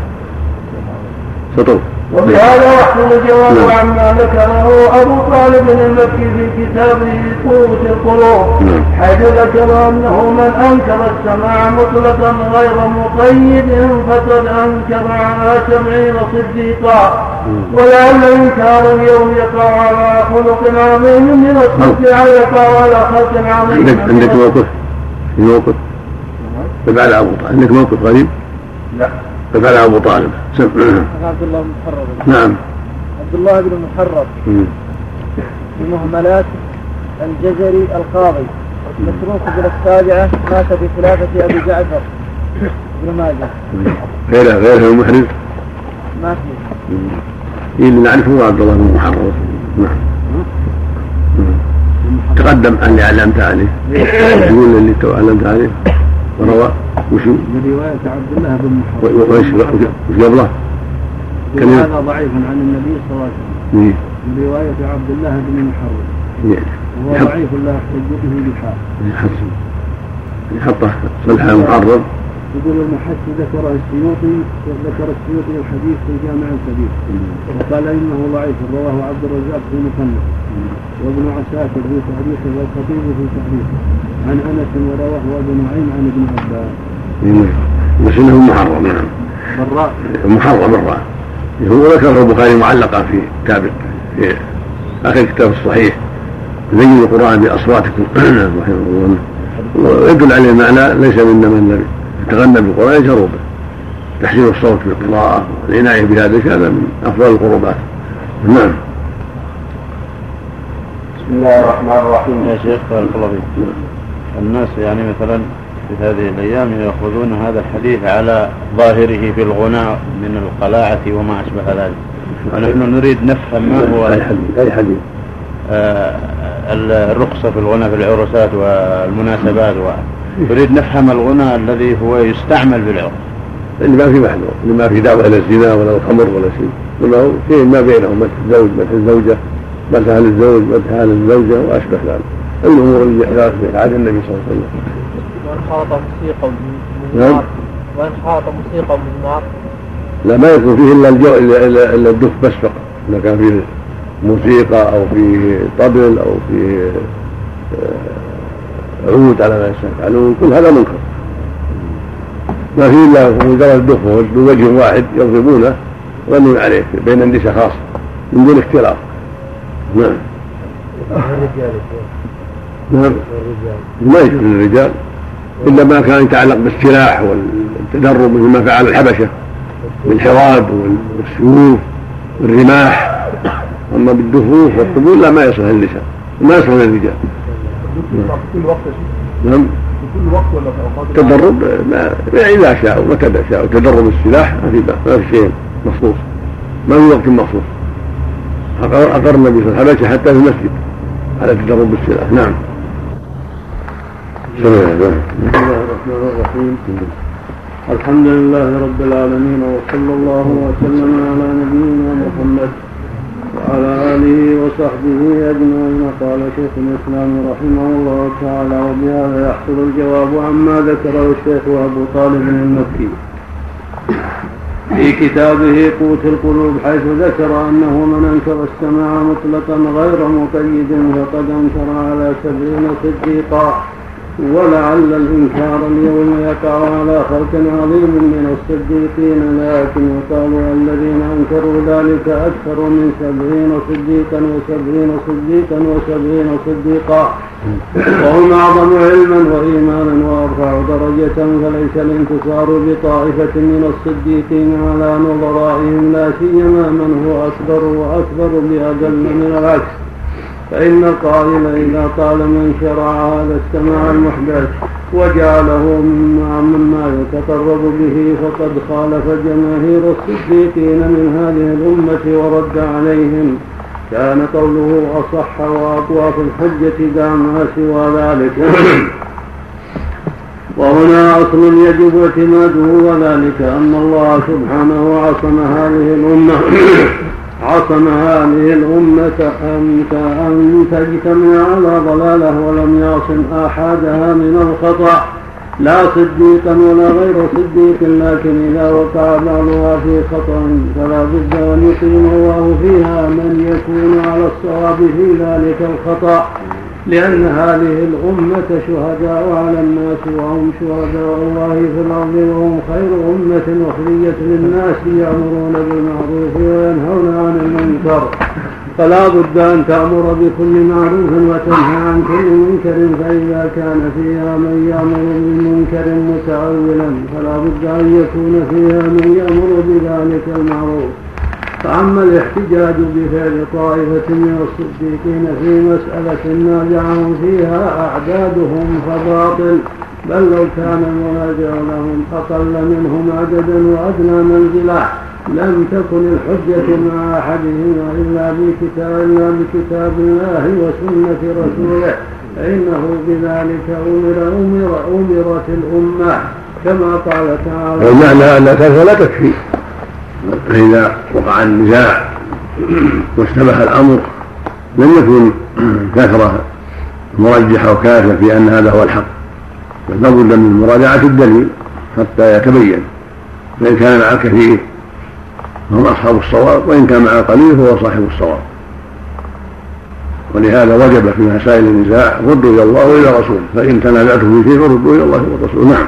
سطر وبهذا يحصل الجواب نعم. عما ذكره أبو طالب المكي في كتابه قوة القلوب. نعم. حيث ذكر أنه من أنكر السماع مطلقا غير مقيد فقد أنكر على سبعين صديقا. نعم. ولعل إنكار اليوم يقع على خلق عظيم من الصدق أو يقع على خلق عظيم عندك عندك موقف؟ في موقف؟ تبع ابو طالب عندك موقف غريب؟ لا. ففعل أبو طالب. سم. عبد الله بن محرر نعم. عبد الله بن محرر في مهملات الجزري القاضي. متروك بن السابعة مات في خلافة أبي جعفر بن ماجه. غيره غيره المحرز ما في. إيه اللي نعرفه عبد الله بن محرر نعم. تقدم اللي علمت عليه. يقول اللي علمت عليه. وروى وشو؟ من رواية عبد الله بن محمد. وش وش قبله؟ هذا ضعيف عن النبي صلى الله عليه وسلم. إيه. من رواية عبد الله بن محرم يعني وهو ضعيف لا يحتج به بحال يحسن يحطه صلحة محرم. يقول المحسن ذكره السيوطي ذكر السيوطي الحديث في الجامع الكبير. وقال إنه ضعيف رواه عبد الرزاق في مصنف. وابن عساكر في تحريفه والخطيب في تحريفه عن أنس ورواه أبو نعيم عن ابن عباس. بس إنه محرم نعم. براء. محرم براء. هو ذكره البخاري معلقا في كتاب في آخر كتاب الصحيح. زينوا القرآن بأصواتكم. رحمه الله. ويدل عليه المعنى ليس منا من يتغنى بالقرآن يجهر به تحسين الصوت بالقراءة والعناية بذلك هذا من أفضل القربات. نعم. بسم الله الرحمن الرحيم. يا شيخ بارك الله فيك. الناس يعني مثلا في هذه الأيام يأخذون هذا الحديث على ظاهره في الغناء من القلاعة وما أشبه ذلك. ونحن نريد نفهم ما هو. أي حديث أي حديث. آه الرخصة في الغناء في العرسات والمناسبات نريد نفهم الغناء الذي هو يستعمل بالعرس اللي ما في محذور اللي ما في دعوة إلى الزنا ولا الخمر ولا شيء. إنما هو شيء ما بينهم مدح الزوج مدح الزوجة مدح للزوج مدح للزوجة وأشبه ذلك. الأمور اللي في عهد النبي صلى الله عليه وسلم. وإن خاط موسيقى نعم. وإن خاط موسيقى مزمار لا ما يكون فيه إلا الجو إلا, إلا الدف بس فقط. إذا كان فيه موسيقى أو فيه طبل أو فيه آه، عود على ما يفعلون كل هذا منكر. ما فيه إلا مجرد الدف بوجه واحد يضربونه غنوا عليه بين النساء خاصة من دون اختلاط نعم. نعم. ما يجوز للرجال. إلا ما كان يتعلق بالسلاح والتدرب مثل ما فعل الحبشة بالحراب والسيوف والرماح. أما بالدفوف والطبول لا ما يصلح للنساء ما يصلح للرجال. نعم. في كل وقت ولا في اوقات تدرب يعني اذا شاءوا متى شاءوا تدرب السلاح ما في ما في شيء مخصوص. ما في وقت مخصوص. أقر النبي صلى الله عليه وسلم حتى في المسجد على تدرب السلاح. نعم. بسم الله الرحمن الرحيم. الحمد لله رب العالمين وصلى الله وسلم على نبينا محمد وعلى آله وصحبه أجمعين. قال شيخ الإسلام رحمه الله تعالى وبهذا يحصل الجواب عما ذكره الشيخ أبو طالب المكي في كتابه قوت القلوب حيث ذكر أنه من أنكر السماع مطلقا غير مقيد فقد أنكر على سبعين صديقا. ولعل الإنكار اليوم يقع على خلق عظيم من الصديقين لكن يقال الذين أنكروا ذلك أكثر من سبعين صديقا وسبعين صديقا وسبعين صديقا. وهم أعظم علما وإيمانا وأرفع درجة فليس الانتصار بطائفة من الصديقين على نظرائهم لا سيما من هو أكبر وأكبر بأقل من العكس. فإن القائل إذا قال من شرع هذا السماع المحدث وجعله مما مما يتقرب به فقد خالف جماهير الصديقين من هذه الأمة ورد عليهم. كان قوله أصح وأقوى في الحجة دع ما سوى ذلك. وهنا أصل يجب اعتماده وذلك أن الله سبحانه عصم هذه الأمة. عصم هذه الأمة أن أن تجتمع على ضلالة ولم يعصم أحدها من الخطأ. لا صديقا ولا غير صديق لكن إذا وقع بعضها في خطأ فلا بد أن يقيم الله فيها من يكون على الصواب في ذلك الخطأ. لأن هذه الأمة شهداء على الناس وهم شهداء الله في الأرض وهم خير أمة أخرجت للناس يأمرون بالمعروف وينهون عن المنكر. فلا بد أن تأمر بكل معروف وتنهى عن كل منكر فإذا كان فيها من يأمر بمنكر متأولا فلا بد أن يكون فيها من يأمر بذلك المعروف. فأما الاحتجاج بفعل طائفة من الصديقين في مسألة نازعهم فيها أعدادهم فباطل. بل لو كان المنازع لهم أقل منهم عددا وأدنى منزلة لم تكن الحجة مع أحدهما إلا بكتاب إلا بكتاب الله وسنة رسوله. فإنه بذلك أمر أمر أمرت الأمة كما قال تعالى والمعنى أن لا تكفي. فإذا وقع النزاع واشتبه الأمر لم يكن كثرة مرجح أو كافر في أن هذا هو الحق. بل لابد من مراجعة الدليل حتى يتبين فإن كان مع الكثير فهم أصحاب الصواب وإن كان مع القليل فهو صاحب الصواب. ولهذا وجب في مسائل النزاع ردوا إلى الله وإلى رسوله فإن تنازعتم في شيء فردوا إلى الله والرسول. نعم.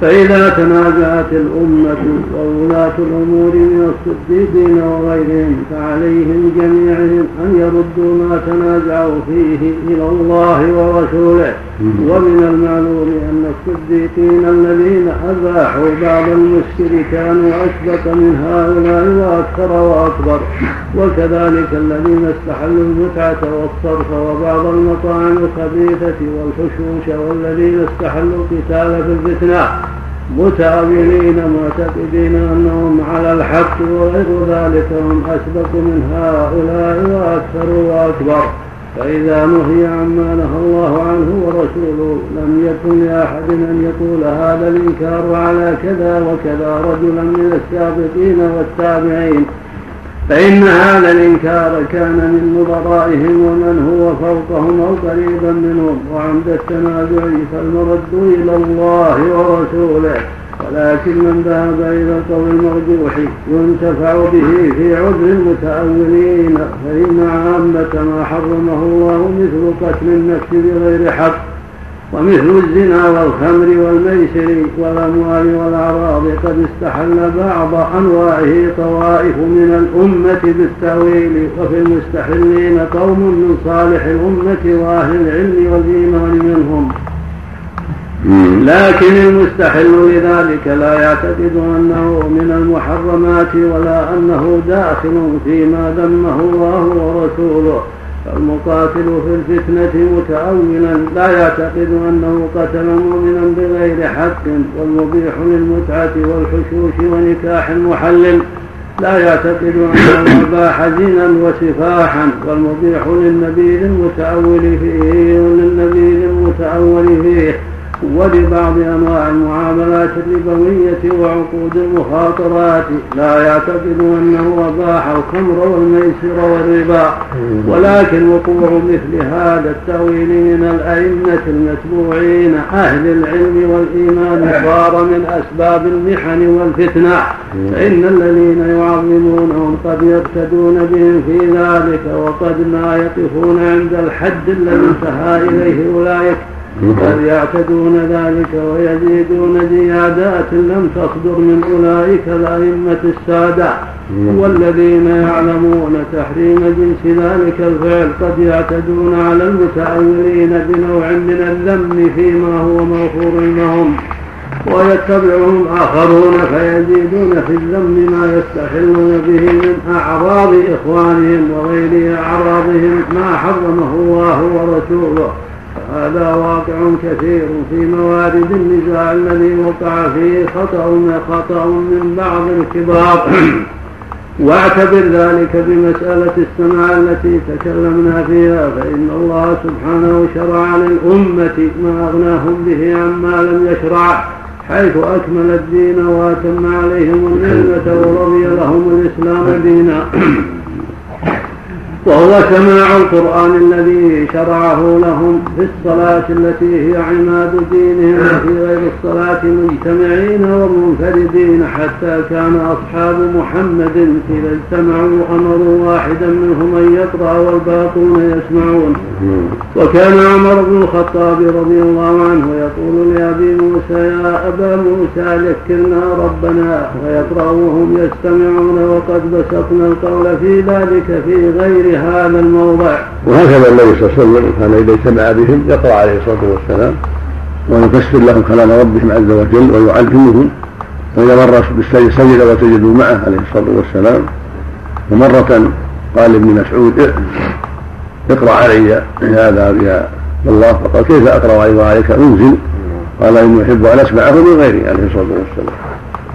فإذا تنازعت الأمة وولاة الأمور من الصديقين وغيرهم فعليهم جميعهم أن يردوا ما تنازعوا فيه إلى الله ورسوله. ومن المعلوم أن الصديقين الذين أباحوا بعض المسكر كانوا أسبق من هؤلاء وأكثر وأكبر. وكذلك الذين استحلوا المتعة والصرف وبعض المطاعم الخبيثة والحشوش والذين استحلوا القتال في الفتنة متأولين معتقدين أنهم على الحق وغير ذلك هم أسبق من هؤلاء وأكثر وأكبر. فإذا نهي عما نهى الله عنه ورسوله لم يكن لأحد أن يقول هذا الإنكار على كذا وكذا رجلا من السابقين والتابعين. فإن هذا الإنكار كان من نظرائهم ومن هو فوقهم أو قريبا منهم وعند التنازع فالمرد إلى الله ورسوله. ولكن من ذهب إلى القول المرجوح ينتفع به في عذر المتأولين فإن عامة ما حرمه الله مثل قتل النفس بغير حق. ومثل الزنا والخمر والميسر والأموال والأعراض قد استحل بعض أنواعه طوائف من الأمة بالتأويل وفي المستحلين قوم من صالح الأمة وأهل العلم والإيمان منهم. لكن المستحل لذلك لا يعتقد أنه من المحرمات ولا أنه داخل فيما ذمه الله ورسوله. فالمقاتل في الفتنة متأولا لا يعتقد أنه قتل مؤمنا بغير حق والمبيح للمتعة والحشوش ونكاح محلل لا يعتقد أنه أباح زنا وسفاحا والمبيح للنبي المتأول فيه وللنبي المتأول فيه. ولبعض أنواع المعاملات الربوية وعقود المخاطرات لا يعتقد أنه أباح الخمر والميسر والربا ولكن وقوع مثل هذا التأويل من الأئمة المتبوعين أهل العلم والإيمان صار من أسباب المحن والفتنة. فإن الذين يعظمونهم قد يقتدون بهم في ذلك وقد لا يقفون عند الحد الذي انتهى إليه أولئك. بل يعتدون ذلك ويزيدون زيادات لم تصدر من أولئك الأئمة السادة. والذين يعلمون تحريم جنس ذلك الفعل قد يعتدون على المتأولين بنوع من الذم فيما هو مغفور لهم. ويتبعهم آخرون فيزيدون في الذم ما يستحلون به من أعراض إخوانهم وغير أعراضهم ما حرمه الله ورسوله. هذا واقع كثير في موارد النزاع الذي وقع فيه خطأ خطأ من بعض الكبار. واعتبر ذلك بمسألة السماع التي تكلمنا فيها فإن الله سبحانه شرع للأمة ما أغناهم به عما لم يشرع حيث أكمل الدين وأتم عليهم النعمة ورضي لهم الإسلام دينا. وهو سماع القرآن الذي شرعه لهم في الصلاة التي هي عماد دينهم وفي غير الصلاة مجتمعين ومنفردين حتى كان أصحاب محمد إذا اجتمعوا أمروا واحدا منهم أن يقرأ والباقون يسمعون. وكان عمر بن الخطاب رضي الله عنه يقول لأبي موسى يا أبا موسى ذكرنا ربنا. ويقرأ وهم يستمعون وقد بسطنا القول في ذلك في غير هذا الموضع. وهكذا النبي صلى الله عليه وسلم كان إذا اجتمع بهم يقرأ عليه الصلاة والسلام ويفسر لهم كلام ربهم عز وجل ويعلمهم. وإذا مر بالسجد سجد وسجدوا معه عليه الصلاة والسلام ومرة قال ابن مسعود اقرأ. علي هذا يا الله فقال كيف أقرأ أيضا عليك؟ أنزل. قال إني أحب أن أسمعه من غيري عليه الصلاة والسلام.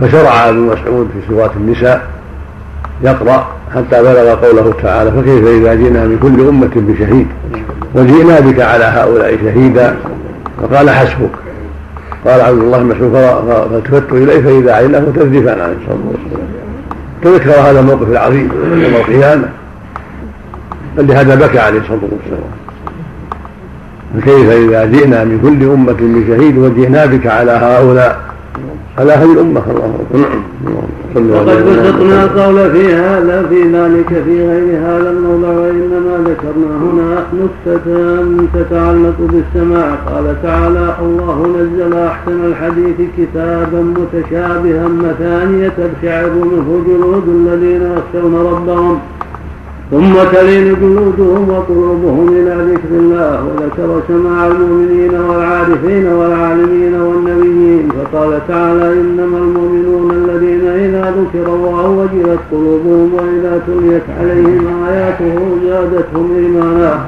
فشرع ابن مسعود في سورة النساء يقرأ حتى بلغ قوله تعالى فكيف إذا جئنا من كل أمة بشهيد وجئنا بك على هؤلاء شهيدا؟ فقال حسبك. قال عبد الله بن مسعود فالتفت إليه فإذا عيناه تذرفان عليه الصلاة والسلام. تذكر هذا الموقف العظيم يوم القيامة. فلهذا بكى عليه الصلاة والسلام. فكيف إذا جئنا من كل أمة بشهيد وجئنا بك على هؤلاء على هذه الأمة. الله وقد بسطنا القول في هذا في ذلك في غير هذا الموضع وإنما ذكرنا هنا نكتة تتعلق بالسماع. قال تعالى الله نزل أحسن الحديث كتابا متشابها مثانية تبشعر منه جلود الذين يخشون ربهم ثم تلين جلودهم وقلوبهم إلى ذكر الله وذكر سماع المؤمنين والعارفين والعالمين والنبيين فقال تعالى إنما المؤمنون الذين إذا ذكر الله وجلت قلوبهم وإذا تليت عليهم آياته زادتهم إيمانا.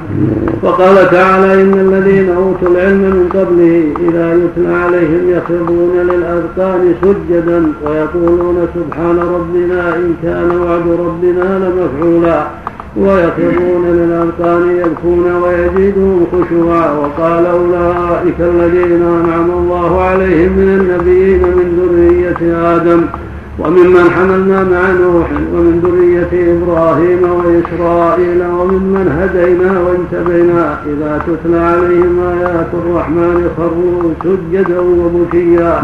وقال تعالى إن الذين أوتوا العلم من قبله إذا يتلى عليهم يخرون للأذقان سجدا ويقولون سبحان ربنا إن كان وعد ربنا لمفعولا. ويخرون للأذقان يبكون ويزيدهم خشوعا وقال أولئك الذين أنعم الله عليهم من النبيين من ذرية آدم وممن حملنا مع نوح ومن ذرية إبراهيم وإسرائيل وممن هدينا واجتبينا إذا تتلى عليهم آيات الرحمن خروا سجدا وبكيا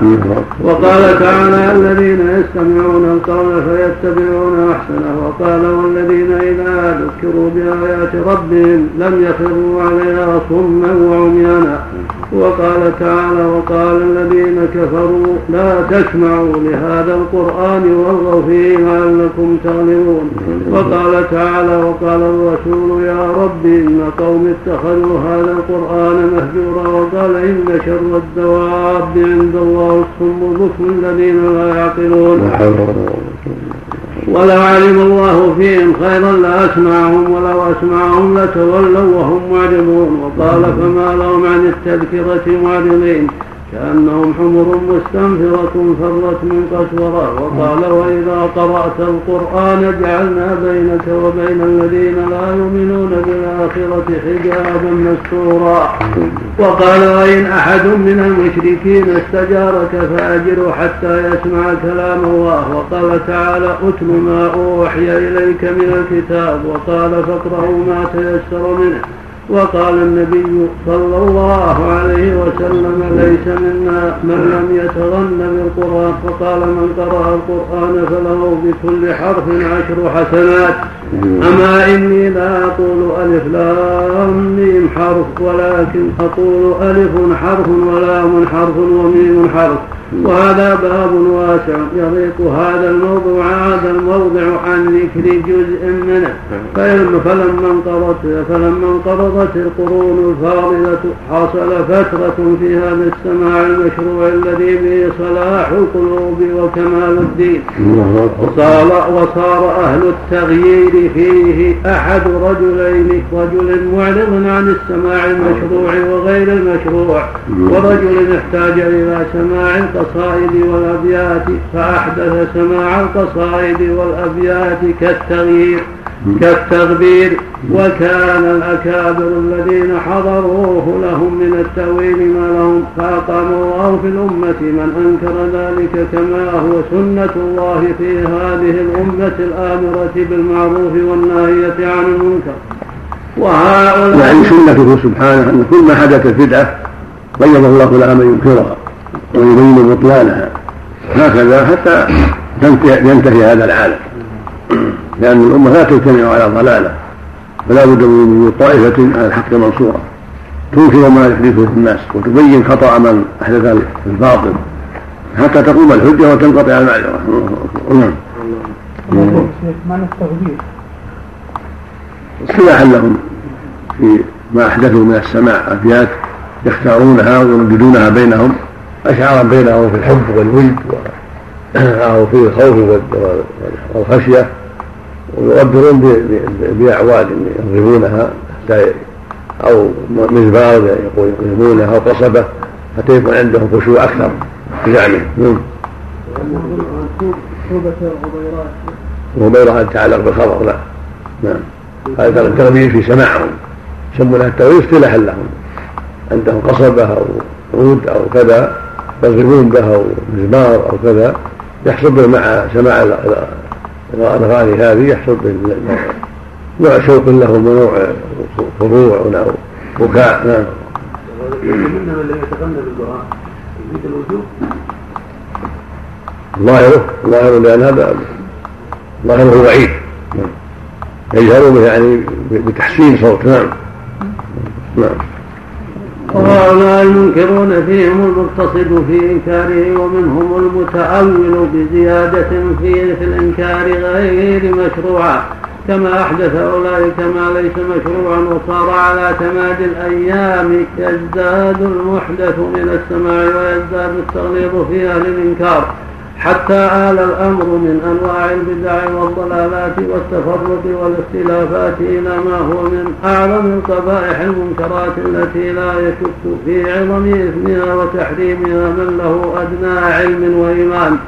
وقال تعالى الذين يستمعون القول فيتبعون أحسنه. وقال والذين إذا ذكروا بآيات ربهم لم يخروا عليها صما وعميانا. وقال تعالى وقال الذين كفروا لا تسمعوا لهذا القرآن والغوا فيه لعلكم تغلبون وقال تعالى وقال الرسول يا رب إن قوم اتخذوا هذا القرآن مهجورا. وقال إن شر الدواب عند الله الصم البكم الذين لا يعقلون. ولو علم الله فيهم خيرا لاسمعهم ولو أسمعهم لتولوا وهم معرضون وقال فما لهم عن التذكرة معرضين. كأنهم حمر مستنفرة فرت من قسورة وقال وإذا قرأت القرآن جعلنا بينك وبين الذين لا يؤمنون بالآخرة حجابا مستورا. وقال وإن أحد من المشركين استجارك فأجره حتى يسمع كلام الله. وقال تعالى أتل ما أوحي إليك من الكتاب. وقال فاقرأوا ما تيسر منه. وقال النبي صلى الله عليه وسلم ليس منا من لم يتغن بالقرآن. فقال من قرأ القرآن فله بكل حرف عشر حسنات. أما إني لا أقول ألف لام ميم حرف ولكن أقول ألف حرف ولام حرف وميم حرف. وهذا باب واسع يضيق هذا الموضوع هذا الموضع عن ذكر جزء منه. فلما انقرضت فلما انقرضت القرون الفاضلة حصل فترة في هذا السماع المشروع الذي به صلاح القلوب وكمال الدين. وصار وصار أهل التغيير فيه أحد رجلين رجل معرض عن السماع المشروع وغير المشروع ورجل احتاج إلى سماع القصائد والأبيات فأحدث سماع القصائد والأبيات كالتغيير كالتغبير وكان الأكابر الذين حضروه لهم من التأويل ما لهم فأقام الله في الأمة من أنكر ذلك كما هو سنة الله في هذه الأمة الآمرة بالمعروف والناهية عن المنكر. وهؤلاء يعني سنته سبحانه أن كل ما حدثت بدعة بين الله لها من ينكرها. ويبين بطلانها. هكذا حتى ينتهي هذا العالم لأن الأمة لا تجتمع على ضلالة فلا بد من وجود طائفة على الحق منصورة. تنكر ما يحدثه الناس وتبين خطأ من أحدث الباطل. حتى تقوم الحجة وتنقطع المعذرة. نعم. معنى اصطلاحا لهم في ما أحدثوا من السماع. أبيات يختارونها ويرددونها بينهم. أشعارا بينهم في الحب والود أو في الخوف والخشية ويؤبرون بأعواد يضربونها حتى أو مزبار يقيمونها أو قصبة حتى يكون عندهم خشوع أكثر بزعمه نعم. وغبيرها تتعلق بالخبر لا. نعم. هذا التغبير في سماعهم. يسمونها التغبير اصطلاحا لهم. عندهم قصبة أو عود أو كذا. يضربون به أو مزمار أو كذا يحصل به مع سماع الأغاني هذه يحصل نوع شوق له ونوع خضوع ونوع بكاء نعم منهم الذي ظاهره ظاهره لأن هذا ظاهره وعيد. يجهر به يعني بتحسين صوت نعم. نعم. وهؤلاء المنكرون فيهم المقتصد في إنكاره ومنهم المتأول بزيادة في الإنكار غير مشروعة. كما أحدث أولئك ما ليس مشروعا وصار على تمادي الأيام يزداد المحدث من السماع ويزداد التغليظ في أهل الإنكار. حتى آل الأمر من أنواع البدع والضلالات والتفرق والاختلافات إلى ما هو من أعظم القبائح المنكرات التي لا يشك في عظم إثمها وتحريمها من له أدنى علم وإيمان.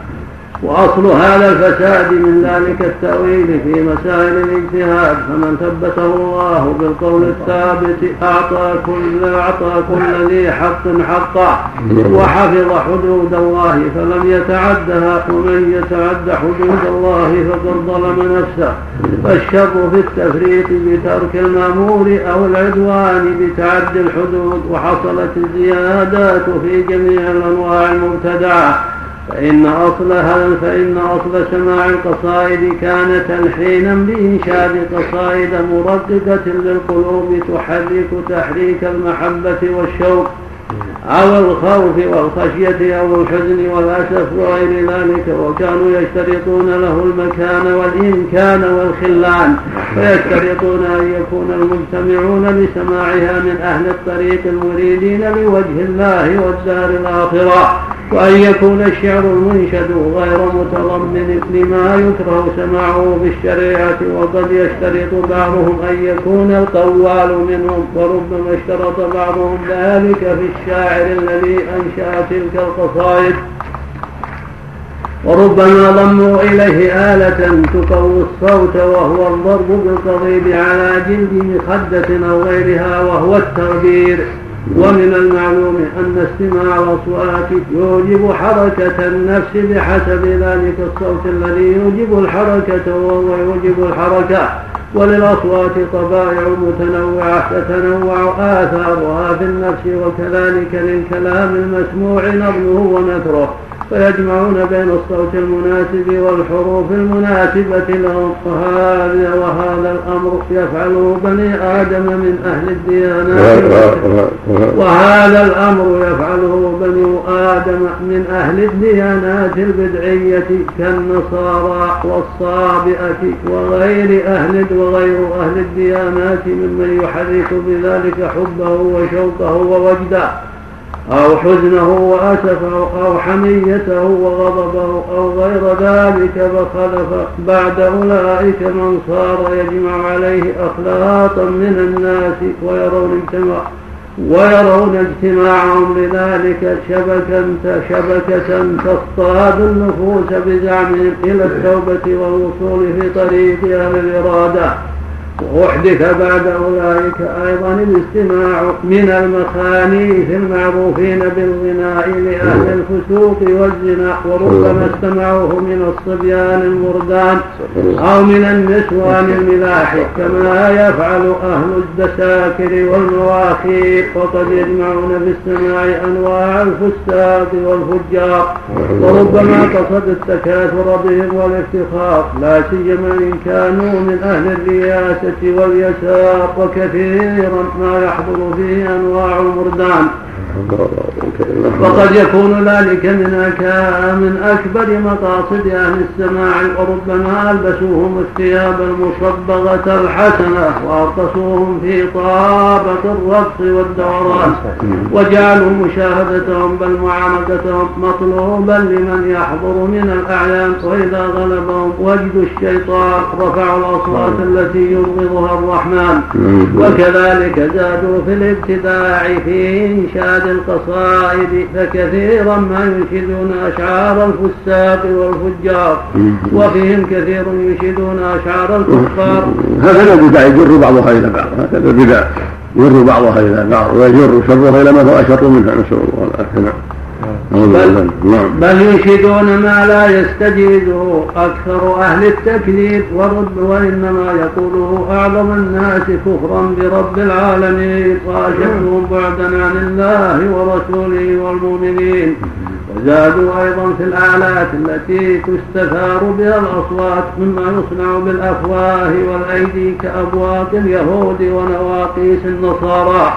وأصل هذا الفساد من ذلك التأويل في مسائل الاجتهاد فمن ثبته الله بالقول الثابت أعطى كل أعطى كل ذي حق حقا وحفظ حدود الله فلم يتعدها ومن يتعد حدود الله فقد ظلم نفسه. فالشر في التفريط بترك المأمور أو العدوان بتعدي الحدود وحصلت الزيادات في جميع الأنواع المبتدعة. فإن أصلها فإن أصل سماع القصائد كان تلحينا بإنشاد قصائد مرققة للقلوب تحرك تحريك المحبة والشوق. أو الخوف والخشية أو الحزن والأسف وغير ذلك وكانوا يشترطون له المكان والإمكان والخلان. فيشترطون أن يكون المجتمعون لسماعها من أهل الطريق المريدين لوجه الله والدار الآخرة وأن يكون الشعر المنشد غير متضمن لما يكره سماعه في الشريعة وقد يشترط بعضهم أن يكون القوال منهم وربما اشترط بعضهم ذلك في الشاعر الذي أنشأ تلك القصائد. وربما ضموا إليه آلة تقوي الصوت وهو الضرب بالقضيب على جلد مخدة أو غيرها وهو التغبير ومن المعلوم أن استماع الأصوات يوجب حركة النفس بحسب ذلك الصوت الذي يوجب الحركة وهو يوجب الحركة. وللأصوات طبائع متنوعة تتنوع آثارها في النفس وكذلك للكلام المسموع نظمه ونثره. فيجمعون بين الصوت المناسب والحروف المناسبة لهم. وهذا وهذا الأمر يفعله بني آدم من أهل الديانات وهذا الأمر يفعله بني آدم من أهل الديانات البدعية كالنصارى والصابئة وغير أهل وغير أهل الديانات ممن يحرك بذلك حبه وشوقه ووجده. أو حزنه وأسفه أو حميته وغضبه أو غير ذلك فخلف بعد أولئك من صار يجمع عليه أخلاقا من الناس ويرون اجتماع ويرون اجتماعهم لذلك شبكة شبكة تصطاد النفوس بزعمهم إلى التوبة والوصول في طريق أهل الإرادة. وأحدث بعد أولئك أيضا الاستماع من المخانيث المعروفين بالغناء لأهل الفسوق والزنا وربما استمعوه من الصبيان المردان أو من النسوان الملاح كما يفعل أهل الدساكر والمواخير وقد يجمعون في السماع أنواع الفساق والفجار. وربما قصد التكاثر بهم والافتخار لا سيما إن كانوا من أهل الرياسة واليسار وكثيرا ما يحضر فيه أنواع المردان. وقد يكون ذلك من من أكبر مقاصد أهل السماع وربما ألبسوهم الثياب المصبغة الحسنة وأرقصوهم في طابة الرقص والدوران. وجعلوا مشاهدتهم بل معانقتهم مطلوبا لمن يحضر من الأعيان وإذا غلبهم وجدوا الشيطان رفعوا الأصوات التي يبغضها الرحمن. وكذلك زادوا في الابتداع في إنشاد القصائد فكثيرا ما ينشدون أشعار الفساق والفجار. وفيهم كثير ينشدون أشعار الكفار. هكذا البدع يجر بعضها إلى بعض. هكذا البدع يجر بعضها إلى بعض ويجر شرها إلى ما هو أشر منها نسأل الله العافية. بل, نعم. بل ينشدون ما لا يستجيزه أكثر أهل التكذيب ورد وإنما يقوله أعظم الناس كفرا برب العالمين وأشدهم بعدا عن الله ورسوله والمؤمنين. وزادوا أيضا في الآلات التي تستثار بها الأصوات مما يصنع بالأفواه والأيدي كأبواق اليهود ونواقيس النصارى.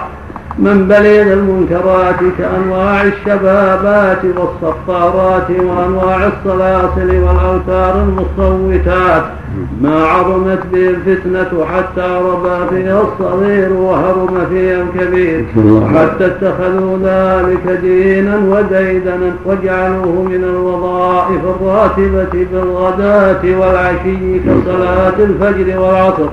من بليغ المنكرات كأنواع الشبابات والصفارات وأنواع الصلاصل والأوتار المصوتات. ما عظمت به الفتنة حتى ربى فيها الصغير وهرم فيها الكبير. حتى اتخذوا ذلك دينا وديدنا وجعلوه من الوظائف الراتبة بالغداة والعشي كصلاة الفجر والعصر.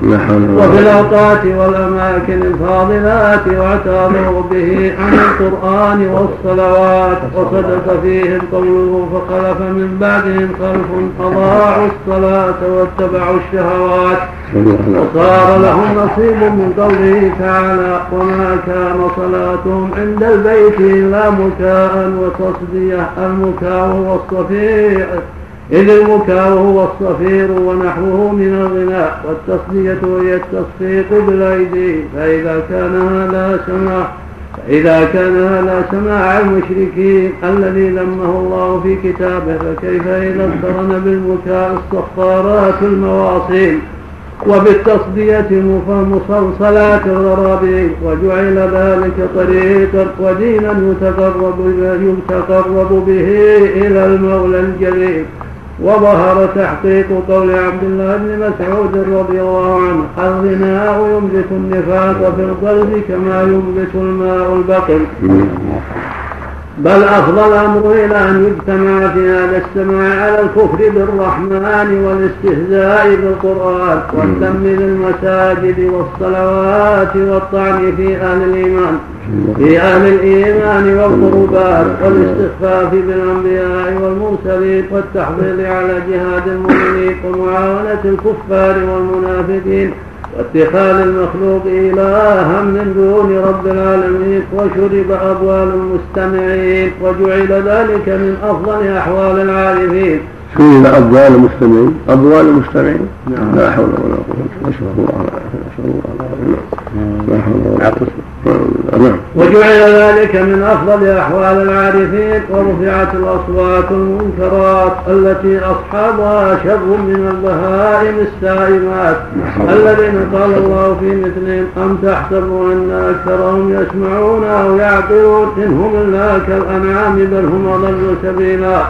وفي الأوقات والأماكن الفاضلات واعتاذوا به عن القرآن والصلوات. وصدق فيهم قوله فخلف من بعدهم خلف أضاعوا الصلاة واتبعوا الشهوات. وصار لهم نصيب من قوله تعالى وما كان صلاتهم عند البيت إلا مكاء وتصدية. المكاء هو الصفير إذ المكاء هو الصفير ونحوه من الغناء والتصدية هي التصفيق بالأيدي. فإذا كان هذا سماع فإذا كان هذا سماع المشركين الذي ذمه الله في كتابه فكيف إذا اقترن بالبكاء الصفارات المواصيل وبالتصدية مصلصلات الغرابين؟ وجعل ذلك طريقا ودينا يتقرب به إلى المولى الجليل. وظهر تحقيق قول عبد الله بن مسعود رضي الله عنه الغناء ينبت النفاق في القلب كما ينبت الماء البقر. بل أفضل الأمر إلى أن يجتمع في هذا السماع على الكفر بالرحمن والاستهزاء بالقرآن والذم للمساجد والصلوات والطعن في أهل الإيمان في أهل الإيمان والقربات والاستخفاف بالأنبياء والمرسلين والتحضير على جهاد المؤمنين ومعاونة الكفار والمنافقين. واتخاذ المخلوق إلها من دون رب العالمين وشرب أبوال المستمعين وجعل ذلك من أفضل أحوال العارفين. شرب أبوال المستمعين؟ أبوال المستمعين؟ نعم. لا حول ولا قوة نسأل الله العافية نسأل الله. العافية لا حول ولا قوة نعم. وجعل ذلك من أفضل أحوال العارفين ورفعت الأصوات المنكرات التي أصحابها شر من البهائم السائمات. الذين قال الله في مثلهم أم تحسبوا أن أكثرهم يسمعون أو يعقلون؟ إن هم إلا كالأنعام بل هم أضل سبيلا.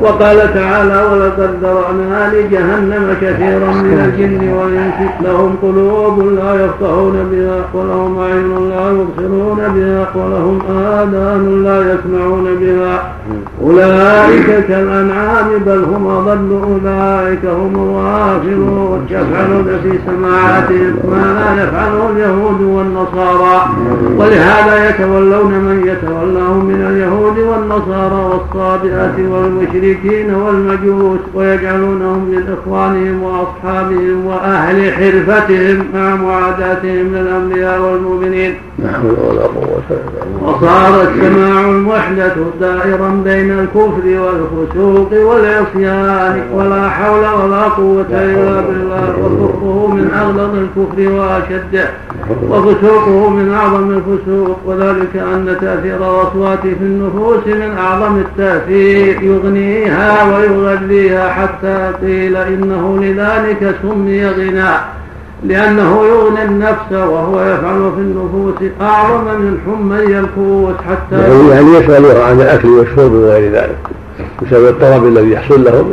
وقال تعالى ولقد ذرأنا لجهنم كثيرا من الجن والإنس لهم قلوب لا يفقهون بها ولهم عين لا يبصرون بها ولهم آذان لا يسمعون بها. أولئك كالأنعام بل هم أضل أولئك هم الغافلون. يفعلون في سماعاتهم ما لا يفعله اليهود والنصارى. ولهذا يتولون من يتولاهم من اليهود والنصارى والصابئة والمشركين والمجوس ويجعلونهم من إخوانهم وأصحابهم وأهل حرفتهم مع معاداتهم للأنبياء والمؤمنين. وصار السماع المحدث دائرا بين الكفر والفسوق والعصيان ولا حول ولا قوة إلا بالله. وكفره من أغلظ الكفر وأشده. وفسوقه من أعظم الفسوق. وذلك أن تأثير الأصوات في النفوس من أعظم التأثير. يغنيها ويغذيها حتى قيل إنه لذلك سمي غناء. لأنه يغني النفس وهو يفعل في النفوس أعظم من حمي الكوس حتى يعني, يعني يشغلها عن الأكل والشرب وغير ذلك. بسبب الطلب الذي يحصل لهم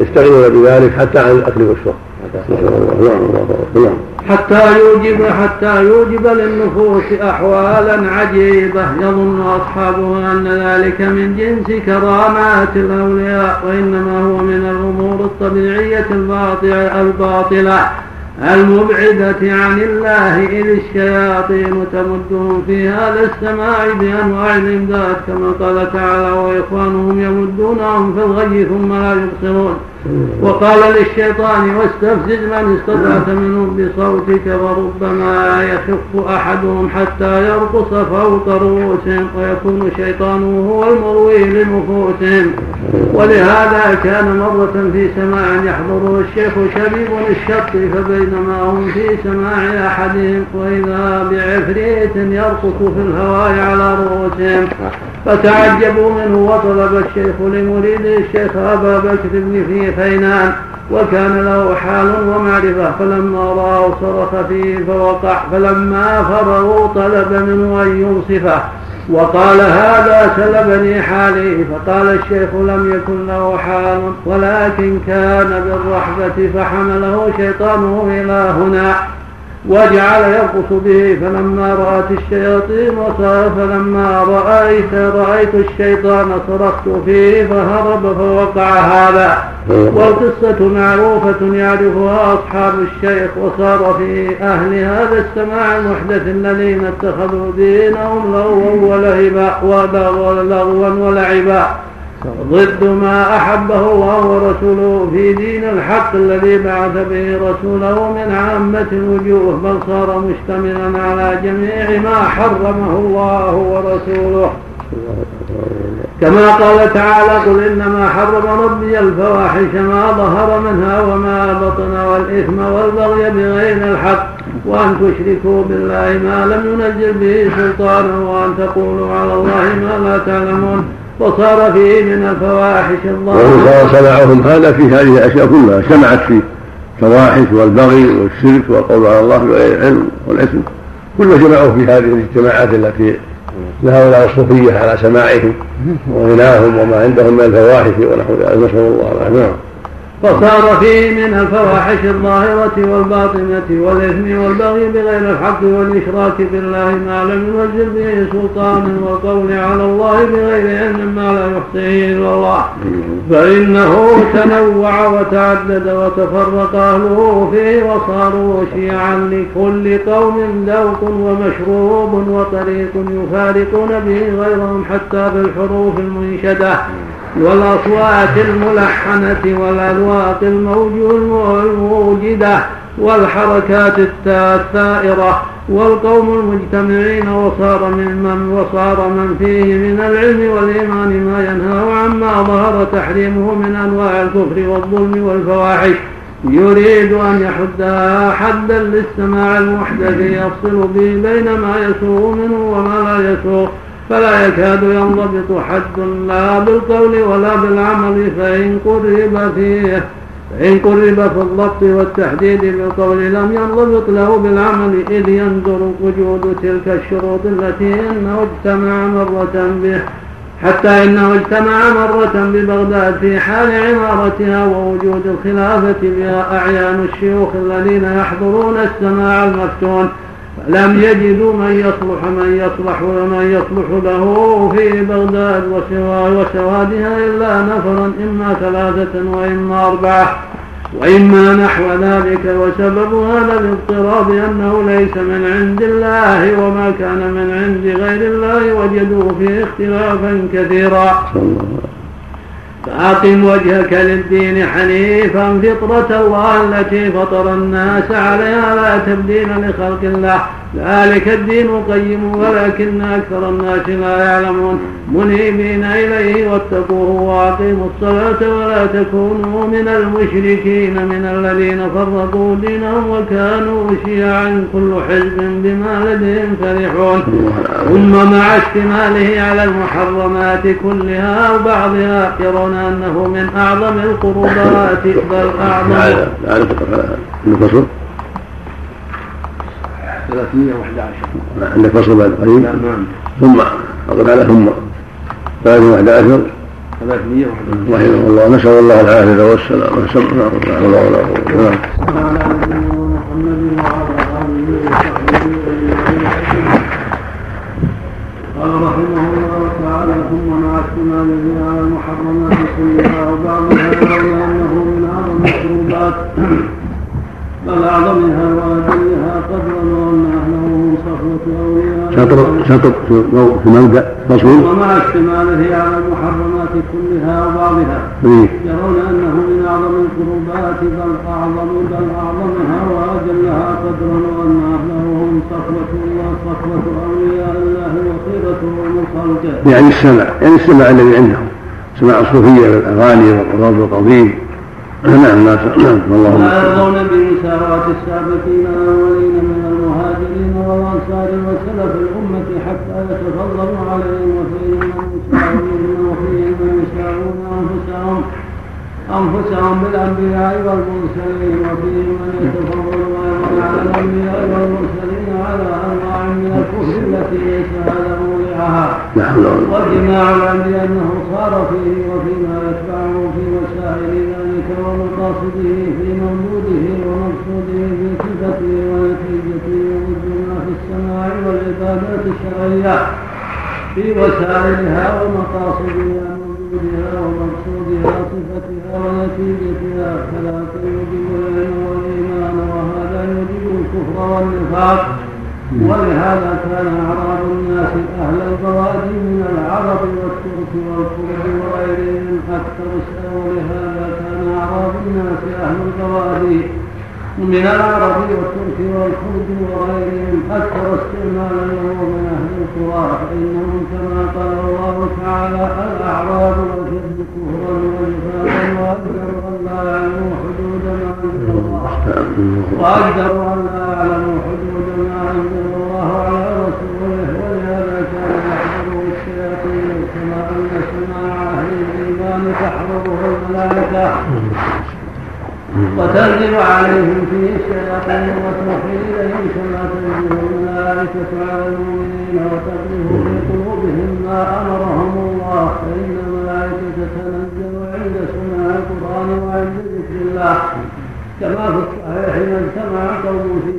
يستغنون بذلك حتى عن الأكل والشرب. حتى يوجب حتى يوجب للنفوس أحوالا عجيبة. يظن أصحابها أن ذلك من جنس كرامات الأولياء وإنما هو من الأمور الطبيعية الباطلة. المبعدة عن الله إذ الشياطين تمدهم في هذا السماع بأنواع الإمداد كما قال تعالى وإخوانهم يمدونهم في الغي ثم لا يبصرون. وقال للشيطان واستفزز من استطعت منهم بصوتك وربما يخف أحدهم حتى يرقص فوق رؤوسهم ويكون شيطانه هو المروي لنفوسهم. ولهذا كان مرة في سماع يحضره الشيخ شبيب الشط فبينما هم في سماع أحدهم وإذا بعفريت يرقص في الهواء على رؤوسهم. فتعجبوا منه وطلب الشيخ لمريده الشيخ أبا بكر بن في فينان وكان له حال ومعرفة فلما رأوا صرخ فيه فوقع فلما فرغوا طلب منه أن ينصفه وقال هذا سلبني حالي فقال الشيخ لم يكن له حال ولكن كان بالرحبة فحمله شيطانه إلى هنا. وجعل يرقص به فلما رأت الشياطين فلما رأيت رأيت الشيطان صرخت فيه فهرب فوقع هذا. والقصة معروفة يعرفها أصحاب الشيخ وصار في أهل هذا السماع المحدث الذين اتخذوا دينهم لغوا ولهبا ولغوا ولعبا ضد ما أحبه الله ورسوله في دين الحق الذي بعث به رسوله من عامة الوجوه بل صار مشتملا على جميع ما حرمه الله ورسوله. كما قال تعالى قل إنما حرم ربي الفواحش ما ظهر منها وما بطن والإثم والبغي بغير الحق وأن تشركوا بالله ما لم ينزل به سلطانا وأن تقولوا على الله ما لا تعلمون. وصار فيه من الفواحش الظاهرة وصار سماعهم هذا في هذه الأشياء كلها اجتمعت فيه الفواحش والبغي والشرك والقول على الله بغير العلم والإثم. كل ما جمعوا في هذه الاجتماعات التي لهؤلاء الصوفية على سماعهم وغناهم وما عندهم من الفواحش ونحو ذلك نسأل الله العافية. فصار فيه من الفواحش الظاهرة والباطنة والإثم والبغي بغير الحق والإشراك بالله ما لم ينزل به سلطان والقول على الله بغير علم ما لا يحصيه إلا الله. فإنه تنوع وتعدد وتفرق أهله فيه وصاروا شيعا لكل قوم ذوق ومشروب وطريق يفارقون به غيرهم حتى في الحروف المنشدة. والأصوات الملحنة والأذواق الموجودة والحركات الثائرة والقوم المجتمعين وصار من من وصار من فيه من العلم والإيمان ما ينهى عما ظهر تحريمه من أنواع الكفر والظلم والفواحش. يريد أن يحدها حدا للسماع المحدث يفصل به بين ما يسوغ منه وما لا يسوغ فلا يكاد ينضبط حد لا بالقول ولا بالعمل فإن قرب فيه فإن قرب في الضبط والتحديد بالقول لم ينضبط له بالعمل إذ ينظر وجود تلك الشروط التي إنه اجتمع مرة به. حتى إنه اجتمع مرة ببغداد في حال عمارتها ووجود الخلافة بها أعيان الشيوخ الذين يحضرون السماع المفتون. لم يجدوا من يصلح من يصلح ومن يصلح له في بغداد وسوادها إلا نفرا إما ثلاثة وإما أربعة وإما نحو ذلك وسبب هذا الاضطراب أنه ليس من عند الله وما كان من عند غير الله وجدوا فيه اختلافا كثيرا. فأقم وجهك للدين حنيفا فطرة الله التي فطر الناس عليها لا تبديل لخلق الله. ذلك الدين قيم ولكن أكثر الناس لا يعلمون منيبين إليه واتقوه وأقيموا الصلاة ولا تكونوا من المشركين من الذين فرقوا دينهم وكانوا شيعا كل حزب بما لديهم فرحون ثم مع اشتماله على المحرمات كلها وبعضها يرون أنه من أعظم القربات بل أعظم 311 عندك فصل بعد قليل؟ نعم ثم أقول على ثم. 311 311 رحمه الله نسأل الله العافية والسلام ونسأل الله ولا قوة قال رحمه الله تعالى ثم مع اشتماله على المحرمات كلها وبعضها انه من اعظم الشروبات بل أعظمها وأجلها قدرا وأن أهله صفوة أولياء شطر شطر في مبدا فصل ومع اشتماله على المحرمات كلها وبعضها يرون انه من اعظم القربات بل اعظم بل اعظمها واجلها قدرا هم صفوه الله صفوه اولياء الله وخيرته من خلقه. يعني السمع يعني السمع الذي عندهم. سماع الصوفية والأغاني والقراب والقضيب نعم نعم والله لا يرضون بمساواة السابقين الأولين من المهاجرين والأنصار وسلف الأمة حتى يتفضلوا عليهم وفيهم من يساوون وفيهم من يساوون أنفسهم أنفسهم بالأنبياء والمرسلين وفيهم من يتفضل أيضا على الأنبياء والمرسلين على أنواع من الكفر التي ليس هذا موضعها والجماع العلم أنه صار فيه وفيما يتبعه في وسائل ومقاصده في موجوده ومقصوده في صفته ونتيجته وضد ما في السماع والعبادات الشرعية. في وسائلها ومقاصدها موجودها ومقصودها صفتها ونتيجتها فلا يوجب العلم والإيمان وهذا يوجب الكفر والنفاق. ولهذا كان أعراب الناس أهل البوادي من العرب والترك والكرد وغيرهم أكثر ولهذا كان اعراب الناس أهل البوادي من العرب والترك والكرد وغيرهم أكثر استعمالا له من أهل القرى فإنهم كما قال الله تعالى الأعراب والجد كفرا ونفاقا واقدروا أن لا يعلموا حدود ما انزل الله. واقدروا أن لا يعلموا حدود ما انزل الله على رسوله ولهذا كان يحضره الشياطين كما ان سماع أهل الإيمان تحضره وتنزل عليهم فيه الشياطين وتوحي اليهم كما تنزل الملائكه على المؤمنين وتقذف في قلوبهم ما أمرهم الله. فإن الملائكة تنزل عند سماع القرآن وعند ذكر الله. كما في الصحيح من سمع قوم في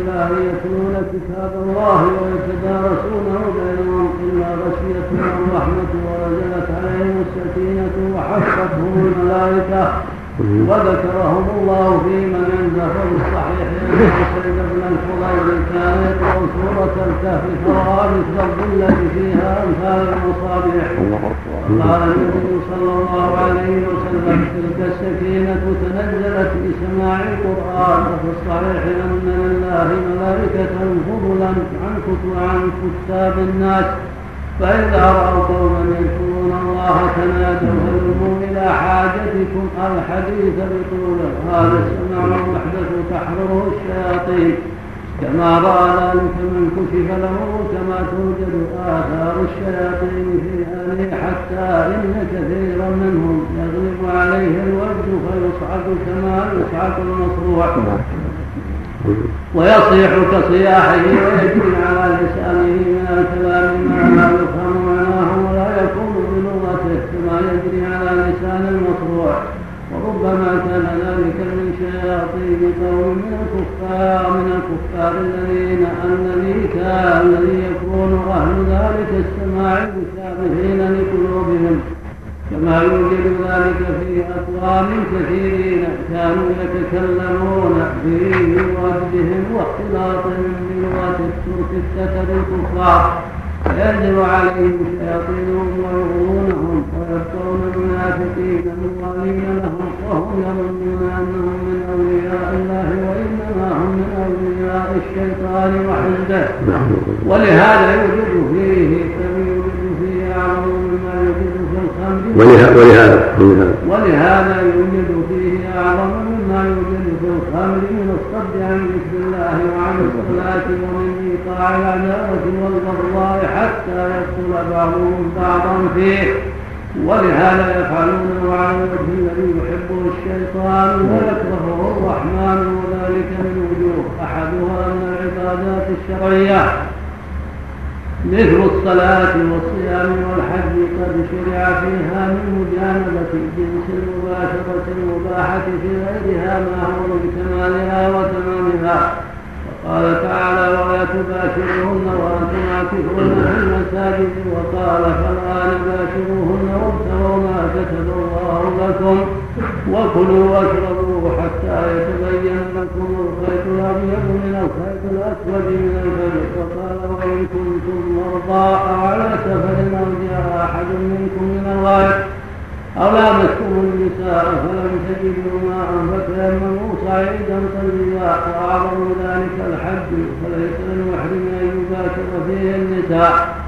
الله يتلون كتاب الله ويتدارسونه بينهم إلا غشيتهم الرحمة ونزلت عليهم السكينة وحفتهم الملائكة وذكرهم الله في من عنده في الصحيح ان بن الفضيل كان يقرا سورة الكهف فراى مثل الظله فيها أمثال المصابيح. قال النبي صلى الله عليه وسلم تلك السكينة تنزلت بسماع القرآن وفي الصحيح أن لله ملائكة فضلا عن كتاب الناس فإذا رأوا قوما يذكرون الله تنادوا هلموا إلى حاجتكم الحديث بطوله هذا السمع المحدث تحضره الشياطين. كما رأى ذلك من كشف له كما توجد آثار الشياطين في أهله حتى إن كثيرا منهم يغلب عليه الوجد فيصعق كما يصعق المصروع. ويصيح كصياحه ويجري على لسانه من الكلام ما لا يفهم معناه ولا يكون بلغته كما يجري على لسان المصروع وربما كان ذلك من شياطين قوم من الكفار من الكفار الذين الذي كان الذي يكون أهل ذلك السماع مشابهين لقلوبهم. كما يوجد ذلك في أقوام كثيرين كانوا يتكلمون في وجدهم واختلاطهم بلغة الترك السكر الكفار. فينزل عليهم شياطينهم ويغرونهم ويبقون المنافقين موالين لهم وهم يظنون أنهم من أولياء الله وإنما هم من أولياء الشيطان وحزبه ولهذا يوجد فيه ولهذا ولهذا. ولهذا يوجد فيه أعظم مما يوجد في الخمر من الصد عن ذكر الله وعن الصلاة ومن إيقاع العداوة والبغضاء حتى يدخل بعضهم بعضا فيه. ولهذا يفعلونه على الوجه الذي يحبه الشيطان ويكرهه الرحمن وذلك من وجوه أحدها ان العبادات الشرعية. مثل الصلاة والصيام والحج قد شرع فيها من مجانبة جنس المباشرة المباحة في غيرها ما هو من كمالها وتمامها. وقال تعالى ولا تباشروهن وأنتم عاكفون في المساجد وقال فالآن باشروهن وابتغوا ما كتب الله لكم وكلوا واشربوا حتى يتبين لكم الخيط الأبيض من الخيط الأسود من الفجر وقال وإن كنتم مرضى على سفر أو جاء أحد منكم من الغائط. أو لامستم النساء فلم تجدوا ماء فتيمموا صعيدا طيبا وأعظم ذلك الحج فليس للمحرم أن يباشر فيه النساء.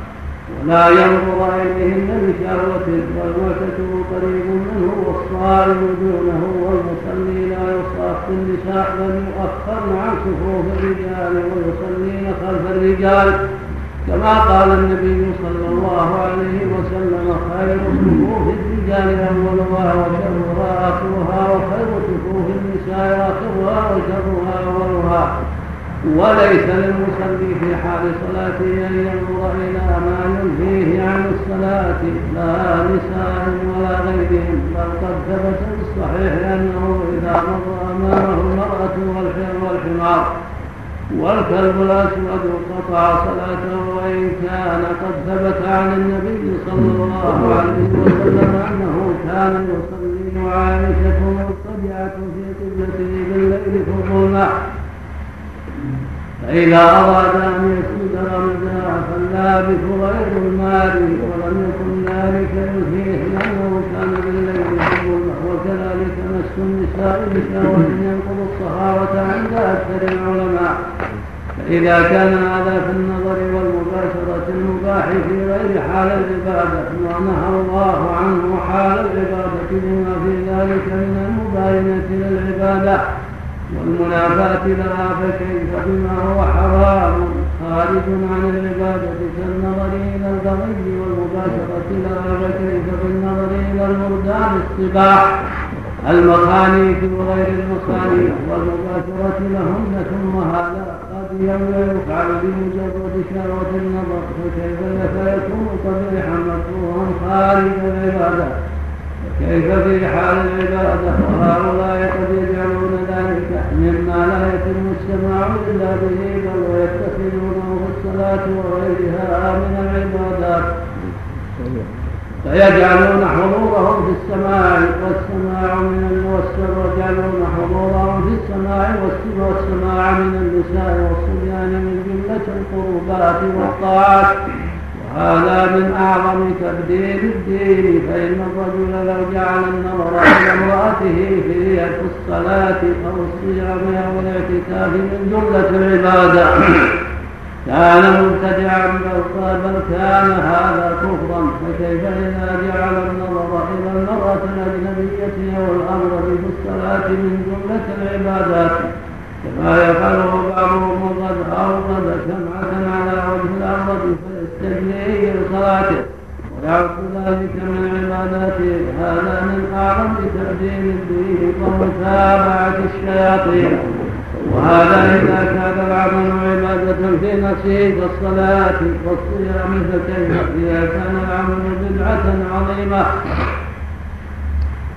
ولا ينظر إليهن بشهوة والمعتكف قريب منه والصائم دونه والمصلي لا يصاف النساء بل يؤخرن عن صفوف الرجال ويصلين خلف الرجال. كما قال النبي صلى الله عليه وسلم خير صفوف الرجال اولها وشرها اخرها وخير صفوف النساء اخرها وشرها اولها وليس للمصلي في حال صلاته أن ينظر إلى ما ينهيه عن الصلاة لا نساء ولا غيرهم. بل قد ثبت في الصحيح أنه إذا مر أمامه المرأة والحمار والكلب الأسود قطع صلاته وإن كان قد ثبت عن النبي صلى الله عليه وسلم أنه كان يصلي وعائشة مضطجعة في قبلته بالليل الظلمة فإذا أراد أن يسجد رمزا فاللابث غير المال ولم يكن ذلك يلهيه لأنه كان بالليل الظلمة وكذلك مس النساء بشهوة ينقض الصحابة عند أكثر العلماء. فإذا كان هذا في النظر والمباشرة المباح في غير حال العبادة ونهى الله عنه حال العبادة بما في ذلك من المباينة للعبادة. والمنافاة لها فكيف بما هو حرام؟ خارج عن العبادة كالنظر إلى البغي والمباشرة لها فكيف بالنظر إلى المردان الصباح المخانيق وغير المخانيق والمباشرة لهن ثم هذا قد يفعل بمجرد شهوة النظر فكيف يكون قبيحا مكروها خارج العبادة كيف في حال العبادة؟ وهؤلاء قد يجعلون لا يتم السماع إلا به بل ويتخذونه في الصلاة وغيرها من العبادات فيجعلون حضورهم في السماع والسماع من ويجعلون حضورهم في السماع والسماع من النساء والصبيان من جملة القربات والطاعات وهذا من أعظم تبديل الدين فإن الرجل لو جعل النظر إلى امرأته في الصلاة أو الصيام أو الاعتكاف من جملة العبادة. كان مبتدعا بل كان هذا كفرا فكيف إذا جعل النظر إلى المرأة الأجنبية أو الامر في الصلاه من جملة العبادات؟ كما يفعله بعضهم قد أوقد شمعه على وجه الأرض فيستجني لصلاته ويعد ذلك من عباداته هذا من أعظم تأديم الدين ومتابعة الشياطين. وهذا إذا كان العمل عبادة في نفسه كالصلاة والصيام فكيف إذا كان العمل بدعة عظيمة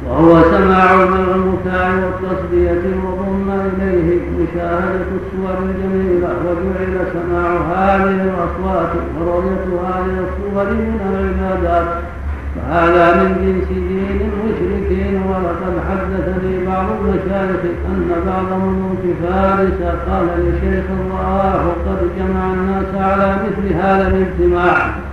وهو سماع المكاء والتصدية وضم إليه مشاهدة الصور الجميلة وجعل سماع هذه الأصوات ورؤية هذه الصور من العبادات. فهذا من جنس دين المشركين ولقد حدثني بعض المشايخ أن بعض ملوك فارس قال لشيخ رآه قد جمع الناس على مثل هذا الاجتماع.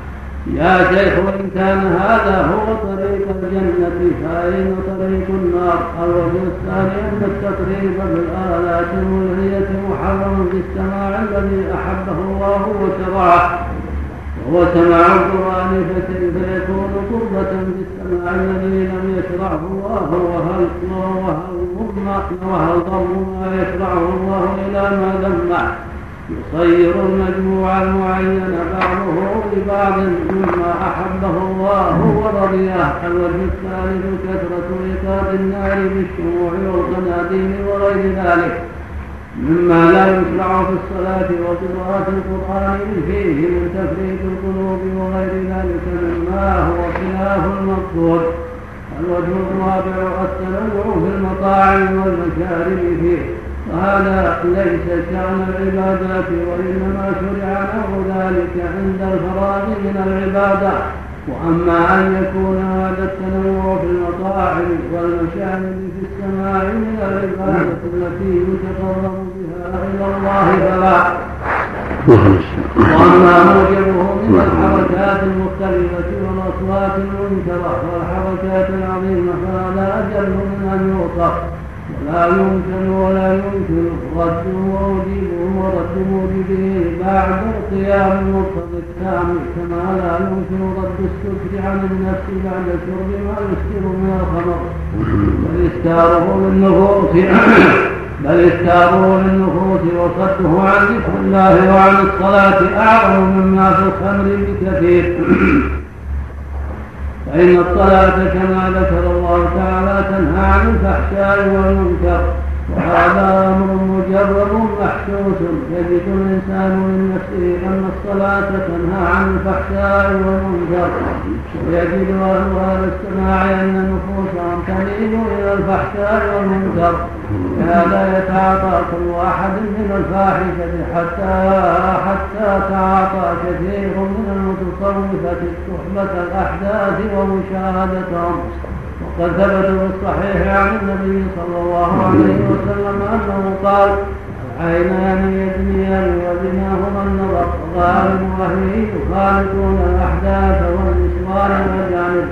يا شيخ وإن كان هذا هو طريق الجنة فأين طريق النار؟ الوجه الثاني أن التقريب بالآلات الملهية محرم في السماع الذي أحبه الله وشرعه. وهو سماع القرآن فكيف يكون قربة بالسماع الذي لم يشرعه الله؟ وهل وهل وهل ضم ما يشرعه الله إلى ما ذمه يصير المجموع المعين بعضه لبعض مما أحبه الله ورضيه الوجه الثالث كثرة إيقاد النار بالشموع والقناديل وغير ذلك. مما لا يشرع في الصلاة وقراءة القرآن فيه من تفريط القلوب وغير ذلك مما هو خلاف المقصود. الوجه الرابع التنوع في المطاعم والمشارب فيه. وهذا ليس شأن العبادات وإنما شرع له ذلك عند الفراغ من العبادة. وأما أن يكون هذا التنوع في المطاعم والمشاعر في السماع من العبادة التي يتقرب بها إلى الله فلا. وأما موجبه من الحركات المختلفة والأصوات المنكرة والحركات العظيمة فهذا أجل من أن يوصف ولا يمكن ولا يمكن رد موجبه ورد موجبه بعد القيام المقتضي التام كما لا يمكن رد السكر عن النفس بعد شرب ما يسكر من الخمر. بل إسكاره للنفوس بل إسكاره للنفوس وصده عن ذكر الله وعن الصلاة أعظم مما في الخمر بكثير. فإن الصلاة كما ذكر الله تعالى تنهى عن الفحشاء والمنكر وهذا أمر مجرد محسوس. يجد الإنسان من نفسه أن الصلاة تنهى عن الفحشاء والمنكر. ويجد أهلها الاستماع أن نفوسهم تميل إلى الفحشاء والمنكر. لهذا يتعاطى كل واحد من الفاحشة حتى حتى تعاطى كثير من المتصوفة صحبة الأحداث ومشاهدتهم. وقد ثبت في الصحيح عن النبي صلى الله عليه وسلم أنه قال العينان يزنيان وزناهما النظر غالب اهله يخالطون الأحداث والنسوان والاجانب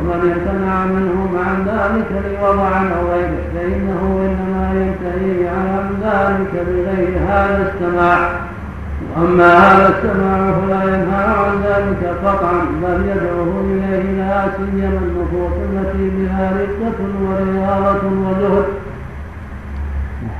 ومن امتنع منهم عن ذلك لوضع أو غيره فإنه إنما ينتهي عن ذلك بغير هذا السماع. واما هذا السماع فلا ينهى عن ذلك قطعا بل يدعوه اليه لا سيما النفوس التي بها رقة ورياضة وزهد.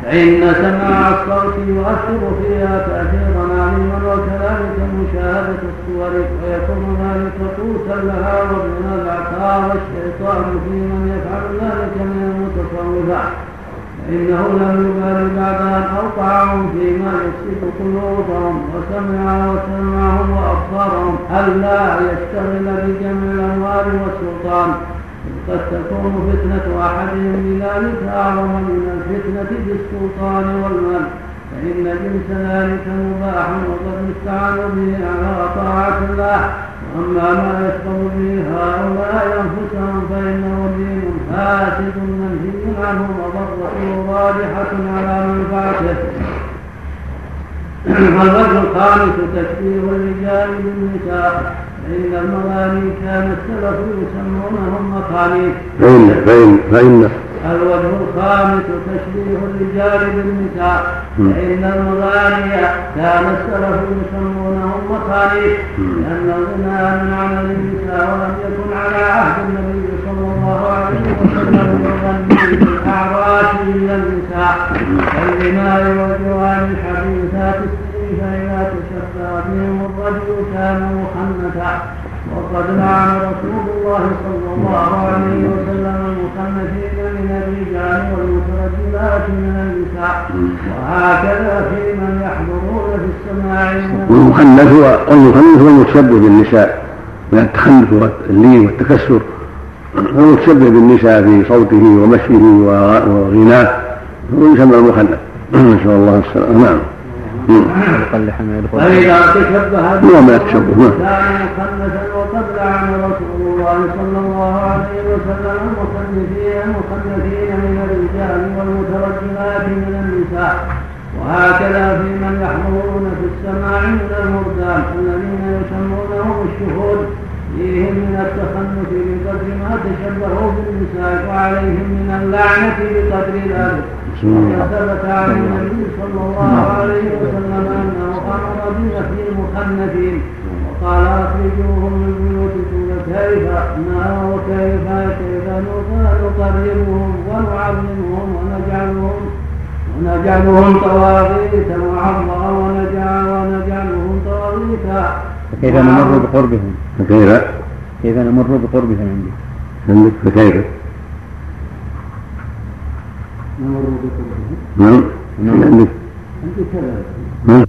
فإن سماع الصوت يؤثر فيها تأثيرا عليما وكذلك مشاهدة الصور ويكون ذلك قوتا لها ومن العطاء والشيطان في من يفعل ذلك من المتصوفات فإنه لم يبال بعد أن أوقعهم فيما يفسد قلوبهم وسمع وسمعهم وأبصارهم ألا يشتغل بجمع الأموال والسلطان. قد تكون فتنة أحدهم بذلك أعظم من الفتنة بالسلطان والمال فإن جنس ذلك مباح وقد يستعان به على طاعة الله. وأما ما يشغل به هؤلاء أنفسهم فإنه دين فاسد منهي عنه وضرته راجحة على منفعته الوجه الخامس تشبيه الرجال بالنساء فإن المغاني كان السلف يسمونهم مخانيق فإن فإن فإن الوجه الخامس تشبيه الرجال بالنساء فإن المغاني كان السلف يسمونهم مخانيق لأن الغنى من عمل النساء ولم يكن على عهد النبي صلى الله عليه وسلم يغني بالأعراس إلا النساء. كالغناء والجوان الحديثات السنين فإذا تشبه بهم الرجل كان مخنثا وقد لعن رسول الله صلى الله عليه وسلم المخنثين من الرجال والمترجلات من النساء. وهكذا في من يحضرون في السماع والمخنث والمخنث هو المتشبه بالنساء من التخنث واللين والتكسر. هو المتشبه بالنساء في صوته ومشيه وغناه. هو يسمى المخنث. نسأل الله السلامة. نعم. فإذا تشبه نوع من التشبه كان مخنثا وقد لعن رسول الله صلى الله عليه وسلم المخنثين المخنثين من الرجال والمترجمات من النساء وهكذا في من يحضرون في السماع من المردان الذين يسمونهم الشهود. فيهم من التخنث بقدر ما تشبهوا بالنساء وعليهم من اللعنة بقدر ذلك. وقد ثبت عن النبي صلى الله عليه وسلم أنه أمر بنفي المخنثين وقال أخرجوهم من بيوتكم كيف ما وكيف كيف نقربهم ونعلمهم ونجعلهم ونجعلهم طواغيت معظما ونجعل ونجعلهم طواغيت. فكيف نمر بقربهم؟ فكيف؟ كيف نمر بقربهم عندي؟ عندك فكيف؟ نمر بقربهم. نعم. نعم. عندك. عندي كذا. نعم.